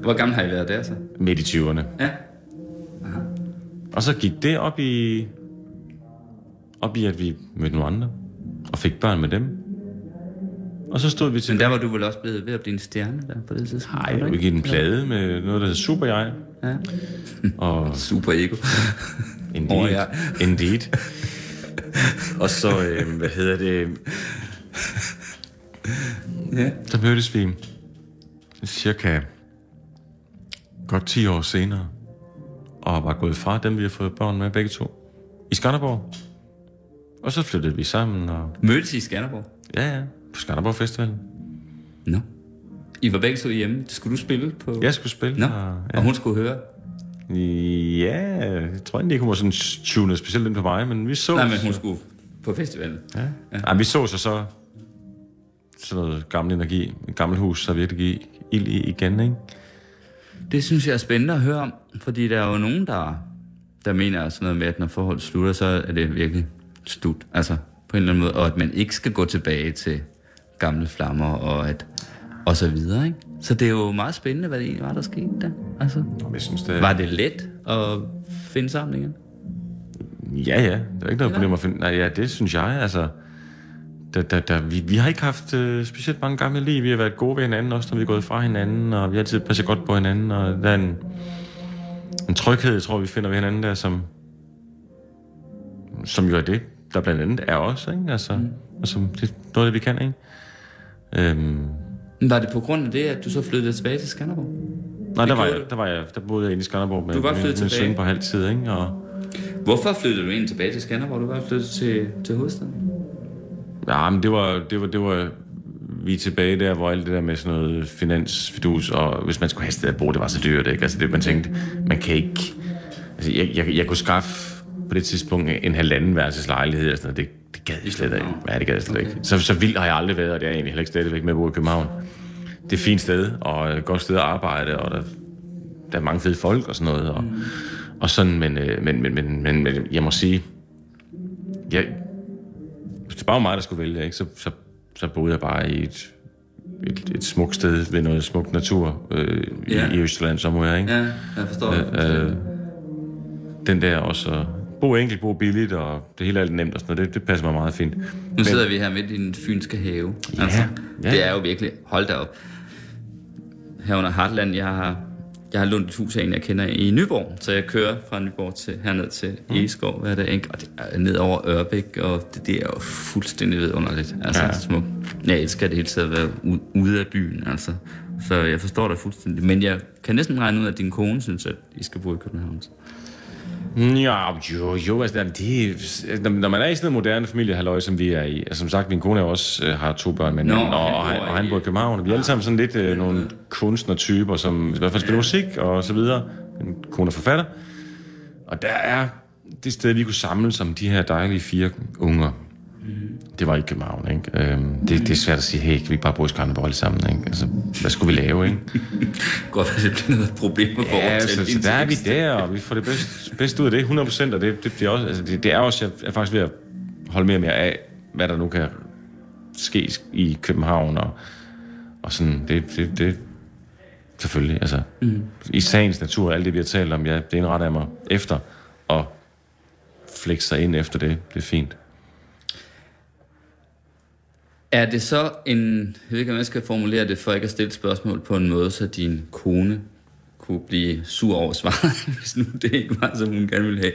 Hvor gammel har I været der så? Midt i 20'erne. Ja. Aha. Og så gik det op i... Op i, at vi mødte nogle andre. Og fik børn med dem. Og så stod vi til... Men der var du vel også blevet ved at blive en stjerne der på det tidspunkt? Nej, jeg gik en plade med noget, der hedder Super Jeg. Ja. og Super Ego. Indeed. Oh, ja. Indeed. og så, øh, hvad hedder det... Ja. Så mødtes vi cirka godt 10 år senere, og var gået fra dem, vi har fået børn med begge to, i Skanderborg. Og så flyttede vi sammen. Og... Mødtes I i Skanderborg? Ja, ja. På Skanderborg Festivalen. Nå. I var begge to hjemme. Skulle du spille på... Jeg skulle spille. Nå. Og, ja. og hun skulle høre? Ja, jeg tror ikke, hun var sådan tune specielt ind på mig, men vi så... Nej, men hun skulle på festivalen. Ja. ja. Ej, vi så så så sådan noget gammel energi, et gammelt hus, der virkelig giver ild i igen, ikke? Det synes jeg er spændende at høre om, fordi der er jo nogen, der, der mener sådan noget med, at når forhold slutter, så er det virkelig slut. Altså, på en eller anden måde, og at man ikke skal gå tilbage til gamle flammer, og at og så videre, ikke? Så det er jo meget spændende, hvad det egentlig var, der skete der. Altså, jeg synes, det... Var det let at finde sammen igen? Ja, ja. Der er ikke noget problem at finde... Nej, ja, det synes jeg, altså da, da, da, vi, vi har ikke haft øh, specielt mange gamle liv. Vi har været gode ved hinanden, også når vi er gået fra hinanden, og vi har altid passet godt på hinanden, og der er en, en tryghed, jeg tror, vi finder ved hinanden der, som, som jo er det, der blandt andet er os, ikke? Altså, mm. som det er noget, det vi kan, ikke? Øhm. Var det på grund af det, at du så flyttede tilbage til Skanderborg? Nej, der var, jeg, der var jeg, der boede jeg inde i Skanderborg med, du var flyttet med, med tilbage. søn på halv tid, ikke? Og... Hvorfor flyttede du ind tilbage til Skanderborg? Du var flyttet til, til hovedstaden. Ja, men det var, det var, det var, vi er tilbage der, hvor alt det der med sådan noget finansfidus, og hvis man skulle have sted at bo, det var så dyrt, ikke? Altså det, man tænkte, man kan ikke... Altså, jeg, jeg, jeg kunne skaffe på det tidspunkt en halvanden værelses lejlighed, og sådan noget. Det, det gad jeg slet ikke. Ja, det gad jeg slet okay. ikke. Så, så vildt har jeg aldrig været, og det er egentlig heller ikke stadigvæk med at bo i København. Det er et fint sted, og et godt sted at arbejde, og der, der er mange fede folk og sådan noget, og, mm. og sådan, men, men, men, men, men, men jeg må sige, jeg, hvis det bare var mig, der skulle vælge, ikke, så, så, så boede jeg bare i et, et, et smukt sted ved noget smukt natur øh, ja. i, i Østland somewhere, ikke? Ja, jeg forstår. Øh, øh, den der også, bo enkelt, bo billigt, og det hele er nemt og sådan noget, det, det passer mig meget fint. Nu Men, sidder vi her midt i den fynske have. Ja, altså, ja. Det er jo virkelig, hold da op. Her under Hartland, jeg har jeg har lånt et hus af en, jeg kender i Nyborg, så jeg kører fra Nyborg til, herned til mm. Egeskov hver dag, og det er ned over Ørbæk, og det, det er jo fuldstændig vidunderligt. Altså, ja. smukt. Jeg elsker det hele tiden at være ude af byen, altså. Så jeg forstår det fuldstændig. Men jeg kan næsten regne ud, at din kone synes, at I skal bo i København. Ja, jo, jo, altså, det, når man er i sådan en moderne familie, halløj, som vi er i, altså, som sagt, min kone er også øh, har to børn med Nå, og, og, og, han, og han bor i København, og vi er alle sammen sådan lidt øh, nogle kunstnertyper, som i hvert fald spiller musik og så videre. Min kone er forfatter. Og der er det sted, vi kunne samle som de her dejlige fire unger. Det var i København, ikke? Øhm, det, det er svært at sige, hey, kan vi bare bruge Skanderborg alle sammen, ikke? Altså, hvad skulle vi lave, ikke? Godt, at det bliver noget problem for ja, altså, så der er vi der, og vi får det bedste bedst ud af det, 100 procent, og det, det, det, er også, altså, det, det er også, jeg er faktisk ved at holde mere og mere af, hvad der nu kan ske i København, og, og sådan, det, det, det selvfølgelig, altså, mm. i sagens natur, alt det, vi har talt om, ja, det indretter jeg mig efter, og flexe sig ind efter det, det er fint. Er det så en, jeg ved ikke, om jeg skal formulere det, for ikke at stille spørgsmål på en måde, så din kone kunne blive sur over svaret, hvis nu det ikke var, som hun gerne ville have.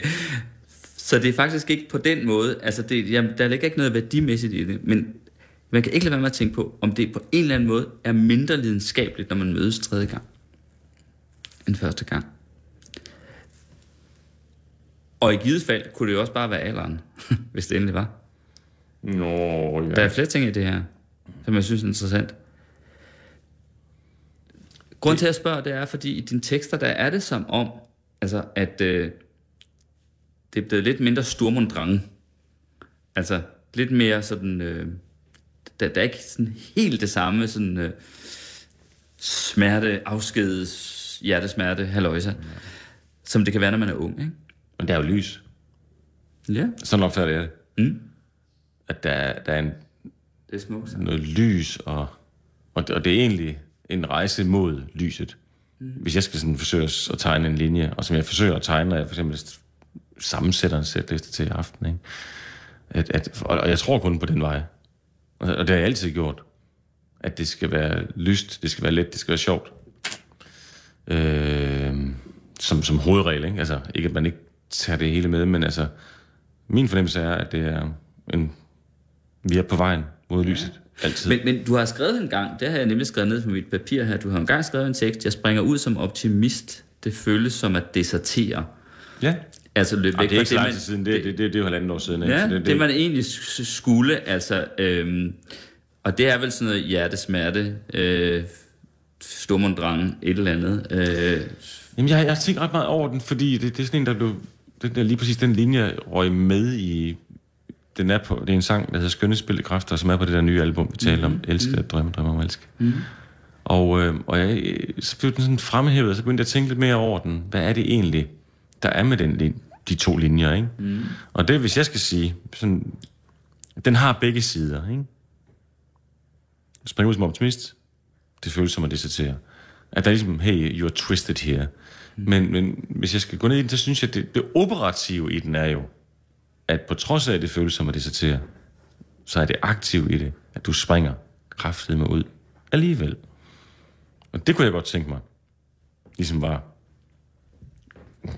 Så det er faktisk ikke på den måde, altså det, jamen, der ligger ikke noget værdimæssigt i det, men man kan ikke lade være med at tænke på, om det på en eller anden måde er mindre lidenskabeligt, når man mødes tredje gang. end første gang. Og i givet fald kunne det jo også bare være alderen, hvis det endelig var. Nå, ja. Der er flere ting i det her, som jeg synes er interessant. Grunden til at jeg spørger, det er, fordi i dine tekster, der er det som om, altså, at øh, det er blevet lidt mindre sturmundrang. Altså, lidt mere sådan... Øh, der, der er ikke sådan helt det samme sådan øh, smerte, afskedes, hjertesmerte, haløjser, som det kan være, når man er ung, ikke? Men der er jo lys. Ja, Sådan opfatter jeg det. Mm. At der, er- der er en, det er smukt. noget lys, og, og, det, og det er egentlig en rejse mod lyset. Mm. Hvis jeg skal sådan forsøge at tegne en linje, og som jeg forsøger at tegne, når jeg for eksempel sammensætter en sætliste til i aften, ikke? At, at, og, og jeg tror kun på den vej. Og, og det har jeg altid gjort. At det skal være lyst, det skal være let, det skal være sjovt. Øh, som, som hovedregel, ikke? Altså, ikke at man ikke tager det hele med, men altså, min fornemmelse er, at det er en, vi er på vejen mod lyset. Altid. Men, men du har skrevet en gang, det har jeg nemlig skrevet ned på mit papir her, du har en gang skrevet en tekst, jeg springer ud som optimist, det føles som at desertere. ja. Altså løbe Ej, væk det er ikke så lang tid siden, det, det, det, det, det er jo halvanden år siden. ikke? Ja, Så det, det, det, man egentlig skulle, altså, øhm, og det er vel sådan noget hjertesmerte, øh, stummundrang, et eller andet. Øh, Jamen, jeg, jeg har tænkt ret meget over den, fordi det, det er sådan en, der blev... Det der, lige præcis den linje røg med i... Den er på, det er en sang, der hedder Skønhedsspil kræfter, som er på det der nye album, vi taler om. Elske at drømme, drømme om at elske. Mm. Og, øh, og jeg, så blev den sådan fremhævet, og så begyndte jeg at tænke lidt mere over den. Hvad er det egentlig, der er med den, de to linjer, ikke? Mm. Og det, hvis jeg skal sige, sådan, den har begge sider, ikke? Spring ud som optimist, det føles som at desertere. At der er ligesom, hey, you're twisted here. Men, men hvis jeg skal gå ned i den, så synes jeg, at det, det operative i den er jo, at på trods af, at det føles som at desertere, så er det aktivt i det, at du springer kraftigt med ud alligevel. Og det kunne jeg godt tænke mig. Ligesom var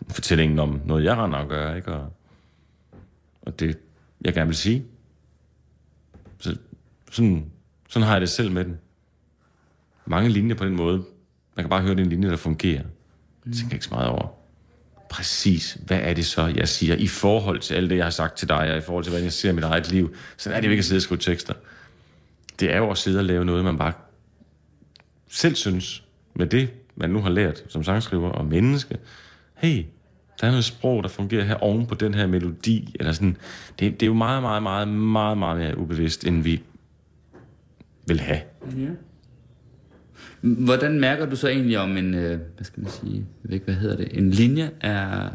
fortællingen om noget, jeg render og gør, ikke? Og, og det, jeg gerne vil sige. Så, sådan, sådan har jeg det selv med den. Mange linjer på den måde. Man kan bare høre, den en linje, der fungerer. Det tænker ikke så meget over. Præcis, hvad er det så, jeg siger i forhold til alt det, jeg har sagt til dig, og i forhold til, hvordan jeg ser mit eget liv. Så er det jo ikke at sidde og skrive tekster. Det er jo at sidde og lave noget, man bare selv synes, med det, man nu har lært som sangskriver og menneske. Hey, der er noget sprog, der fungerer her oven på den her melodi. Eller sådan. Det, det er jo meget, meget, meget, meget, meget mere ubevidst, end vi vil have hvordan mærker du så egentlig om en, øh, hvad skal man sige, jeg ved ikke, hvad hedder det, en linje er,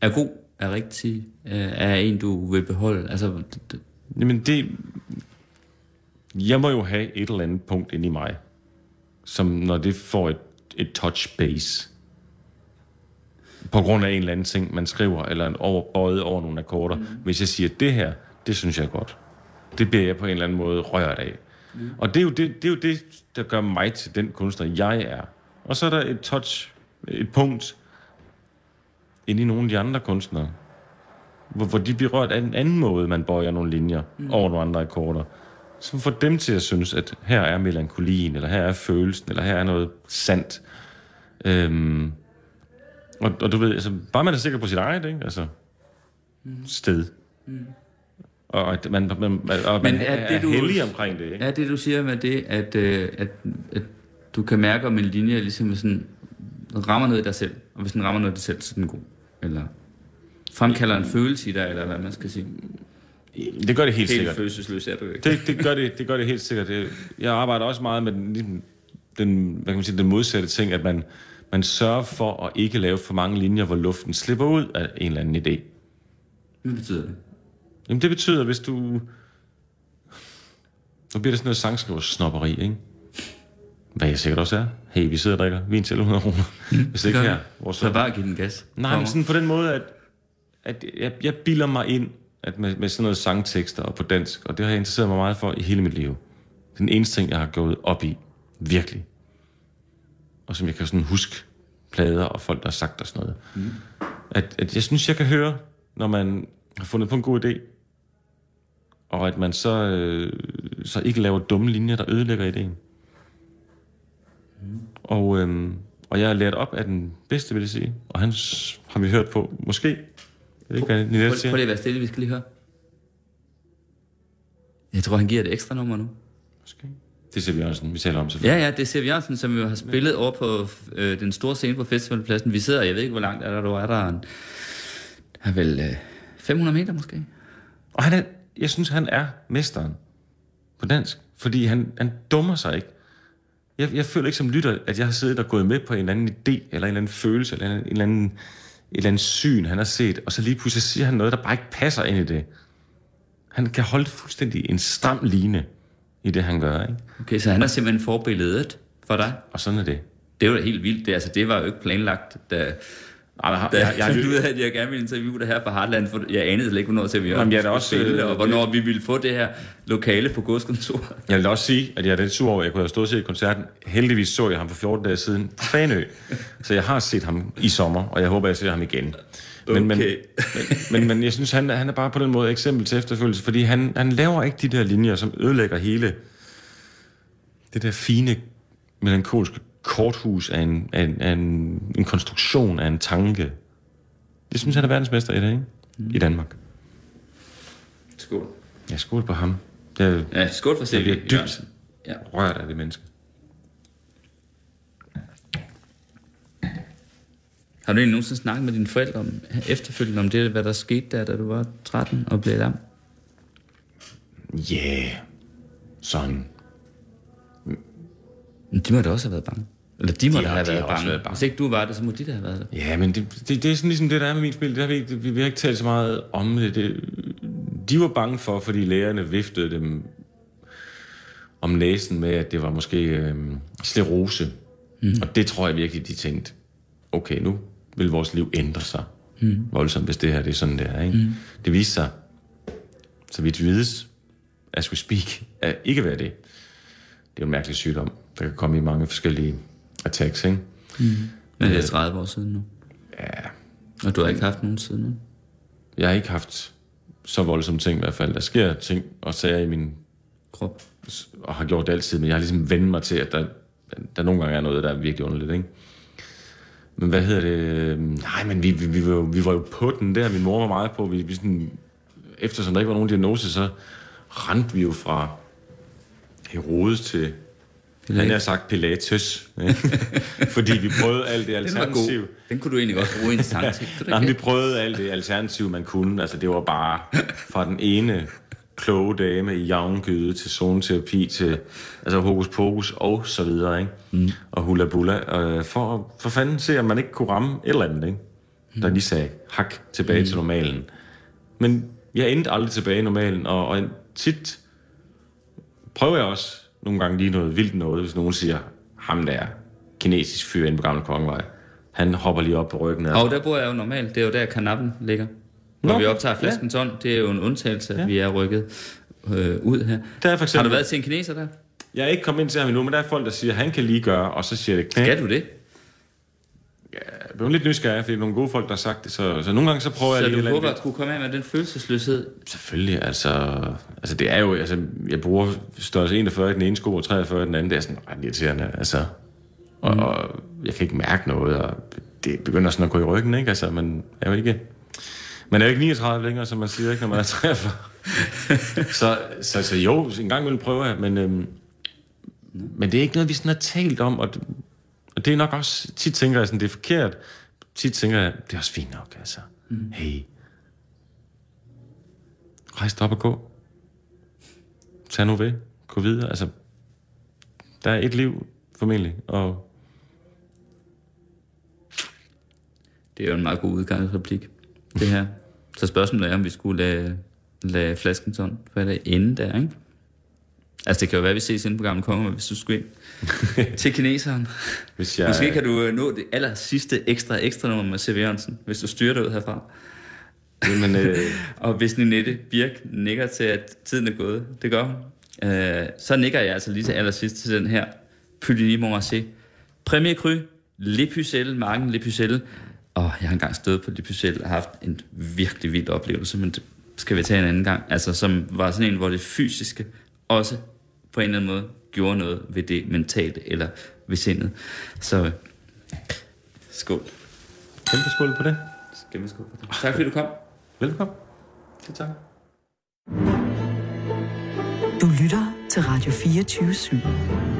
er god, er rigtig, øh, er en, du vil beholde? Altså, det, det, Jamen det... Jeg må jo have et eller andet punkt inde i mig, som når det får et, et touch base, på grund af en eller anden ting, man skriver, eller en over, bøjet over nogle akkorder. Mm. Hvis jeg siger, det her, det synes jeg er godt. Det bliver jeg på en eller anden måde rørt af. Mm. Og det er, jo det, det er jo det, der gør mig til den kunstner, jeg er. Og så er der et touch, et punkt, inde i nogle af de andre kunstnere, hvor, hvor de bliver rørt af en anden måde, man bøjer nogle linjer mm. over nogle andre akkorder, som får dem til at synes, at her er melankolien, eller her er følelsen, eller her er noget sandt. Øhm, og, og du ved, altså, bare man er sikker på sit eget, ikke? Altså, mm. sted. Mm. Og at man, man, man, og man Men er er, det, er du- heldig omkring det, ikke? er det, du siger med det, at, øh, at, at du kan mærke, om en linje ligesom sådan, rammer noget i dig selv, og hvis den rammer noget i dig selv, så er den god? Eller fremkalder en følelse i dig, eller hvad man skal sige? Det gør det helt Helt sikkert. følelsesløs er du ikke. Det, det, gør det, det gør det helt sikkert. Det, jeg arbejder også meget med den, ligesom den, hvad kan man sige, den modsatte ting, at man, man sørger for at ikke lave for mange linjer, hvor luften slipper ud af en eller anden idé. Hvad betyder det? Jamen det betyder, hvis du... Nu bliver det sådan noget sangskriver snopperi, ikke? Hvad jeg sikkert også er. Hey, vi sidder og drikker vin til 100 kroner. Hvis ikke Gør her. det. Hvor Så bare giv den gas. Nej, men sådan på den måde, at, at jeg, jeg bilder mig ind at med, med sådan noget sangtekster og på dansk, og det har jeg interesseret mig meget for i hele mit liv. Den eneste ting, jeg har gået op i, virkelig. Og som jeg kan sådan huske plader og folk, der har sagt og sådan noget. Mm. At, at jeg synes, jeg kan høre, når man har fundet på en god idé, og at man så, øh, så ikke laver dumme linjer, der ødelægger ideen. Mm. Og, øhm, Og jeg er lært op af den bedste, vil jeg sige. Og han har vi hørt på, måske. Jeg ved ikke, hvad Ninette siger. prøv lige at være stille, vi skal lige høre. Jeg tror, han giver et ekstra nummer nu. Måske. Det er Sev Jørgensen, vi taler om selvfølgelig. Ja, ja, det er Sev Jørgensen, som jo har spillet over på øh, den store scene på festivalpladsen. Vi sidder, jeg ved ikke, hvor langt er der, du er der. En, er vel øh, 500 meter måske? Og han er, jeg synes, han er mesteren på dansk. Fordi han, han dummer sig ikke. Jeg, jeg føler ikke som lytter, at jeg har siddet og gået med på en eller anden idé, eller en eller anden følelse, eller en eller anden, et eller andet syn, han har set, og så lige pludselig siger han noget, der bare ikke passer ind i det. Han kan holde fuldstændig en stram line i det, han gør, ikke? Okay, så han er simpelthen forbilledet for dig. Og sådan er det. Det er jo da helt vildt. Det, altså, det var jo ikke planlagt, da, Ej, jeg, jeg, jeg, jeg, fandt ud af, at jeg gerne ville interviewe det her på Heartland, for jeg anede slet ikke, hvornår til vi Jamen, jeg er også, spille, øh, og hvornår vi ville få det her lokale på godskontoret. jeg vil også sige, at jeg er lidt sur over, at jeg kunne have stået og set koncerten. Heldigvis så jeg ham for 14 dage siden på Fanø. så jeg har set ham i sommer, og jeg håber, jeg ser ham igen. Men, men, Okay. men, men, men jeg synes, han, han er bare på den måde eksempel til efterfølgelse, fordi han, han laver ikke de der linjer, som ødelægger hele det der fine, melankolske korthus af en, af en, af en, en konstruktion af en tanke. Det synes han er verdensmester i det, ikke? I Danmark. Skål. Jeg skål på ham. Det er, Ja, skål for jeg Sev bliver dybt. Ja. rørt af det menneske. Har du egentlig nogensinde snakket med dine forældre om, efterfølgende om det, hvad der skete der, da du var 13 og blev lam? Ja, yeah. sådan. Men de må da også have været bange. Eller de må De da have de været bange. været bange. Hvis ikke du var det, så må de da have været det. Ja, men det, det, det er sådan ligesom det, der er med min spil. Det har vi, ikke, vi, vi har ikke talt så meget om det. det. De var bange for, fordi lærerne viftede dem om næsen med, at det var måske øh, sklerose. Mm. Og det tror jeg virkelig, de tænkte, okay, nu vil vores liv ændre sig mm. voldsomt, hvis det her det er sådan, det er. Ikke? Mm. Det viste sig, så vidt vides, as we speak, at ikke være det. Det er jo en mærkelig sygdom, der kan komme i mange forskellige attacks, ikke? Men det er 30 år siden nu. Ja, Og du har ikke haft nogen siden nu. Jeg har ikke haft så voldsomme ting i hvert fald. Der sker ting og sager i min... Krop. Og har gjort det altid, men jeg har ligesom vendt mig til, at der, der nogle gange er noget, der er virkelig underligt, ikke? Men hvad hedder det? Nej, men vi, vi, vi, var, jo, vi var jo på den der. Min mor var meget på. Vi, vi sådan, eftersom der ikke var nogen diagnose, så rendte vi jo fra Herodes til... Han har sagt Pilatus. ikke? Fordi vi prøvede alt det Den alternativ. god. Den kunne du egentlig godt bruge i en du Nej, vi prøvede alt det alternativ, man kunne. Altså, det var bare fra den ene kloge dame i javngyde til zoneterapi til altså hokus pokus og så videre, ikke? Mm. Og hula bulla. Øh, for, for fanden se, om man ikke kunne ramme et eller andet, ikke? Der lige sagde hak tilbage mm. til normalen. Men jeg endte aldrig tilbage i normalen, og, og tit prøver jeg også nogle gange lige noget vildt noget, hvis nogen siger, ham der kinesisk fyr inde på Gamle Kongevej, han hopper lige op på ryggen af Og der bor jeg jo normalt. Det er jo der, kanappen ligger. Når Nå, vi optager flasken ton, det er jo en undtagelse, at Ja. vi er rykket øh, ud her. Der er for eksempel, Har du været til en kineser der? Jeg er ikke kommet ind til ham endnu, men der er folk, der siger, at han kan lige gøre, og så siger det knæk. Skal du det? Jeg blev lidt nysgerrig, fordi nogle gode folk, der har sagt det, så, så nogle gange så prøver jeg Så lige du et eller håber at kunne komme af med den følelsesløshed? Selvfølgelig, altså, altså det er jo, altså, jeg bruger størrelse 41 i den ene sko og 43 i den anden, det er sådan ret irriterende, altså. Og, mm. og jeg kan ikke mærke noget, og det begynder sådan at gå i ryggen, ikke? Altså, man er jo ikke, man er jo ikke 39 længere, som man siger, ikke, når man er 43. så, så, så jo, en gang vil prøve jeg, men, øhm, men det er ikke noget, vi sådan har talt om, og, og det er nok også, tit tænker jeg sådan, det er forkert. Tit tænker jeg, det er også fint nok, altså. Mm. Hey, rejs dig op og gå. Tag nu ved. Gå videre. Altså, der er et liv, formentlig, og Det er jo en meget god udgangsreplik, det her. Så spørgsmålet er, om vi skulle lade, lade flasken sådan, er det ende der, ikke? Altså, det kan jo være, at vi ses inde på Gamle Konge, hvis du skulle ind til kineseren. hvis jeg... Måske kan du øh, nå det aller sidste ekstra ekstra nummer med C.V. Jørgensen, hvis du styrer dig ud herfra. Men, øh, Og hvis Ninette Birk nikker til, at tiden er gået, det gør hun, øh, så nikker jeg altså lige til allersidst til den her Puligny Montrachet. Premier Cru, Le Pucelle, marken Le Pucelle. Og jeg har engang stået på Le Pucelle og haft en virkelig vild oplevelse, men det skal vi tage en anden gang. Altså, som var sådan en, hvor det fysiske også på en eller anden måde gjorde noget ved det mentale eller ved sindet. Så Skål. Kæmpe skål på det. Kæmpe skål på det. Tak fordi du kom. Velkommen. Det tak. Du lytter til Radio 24 /7.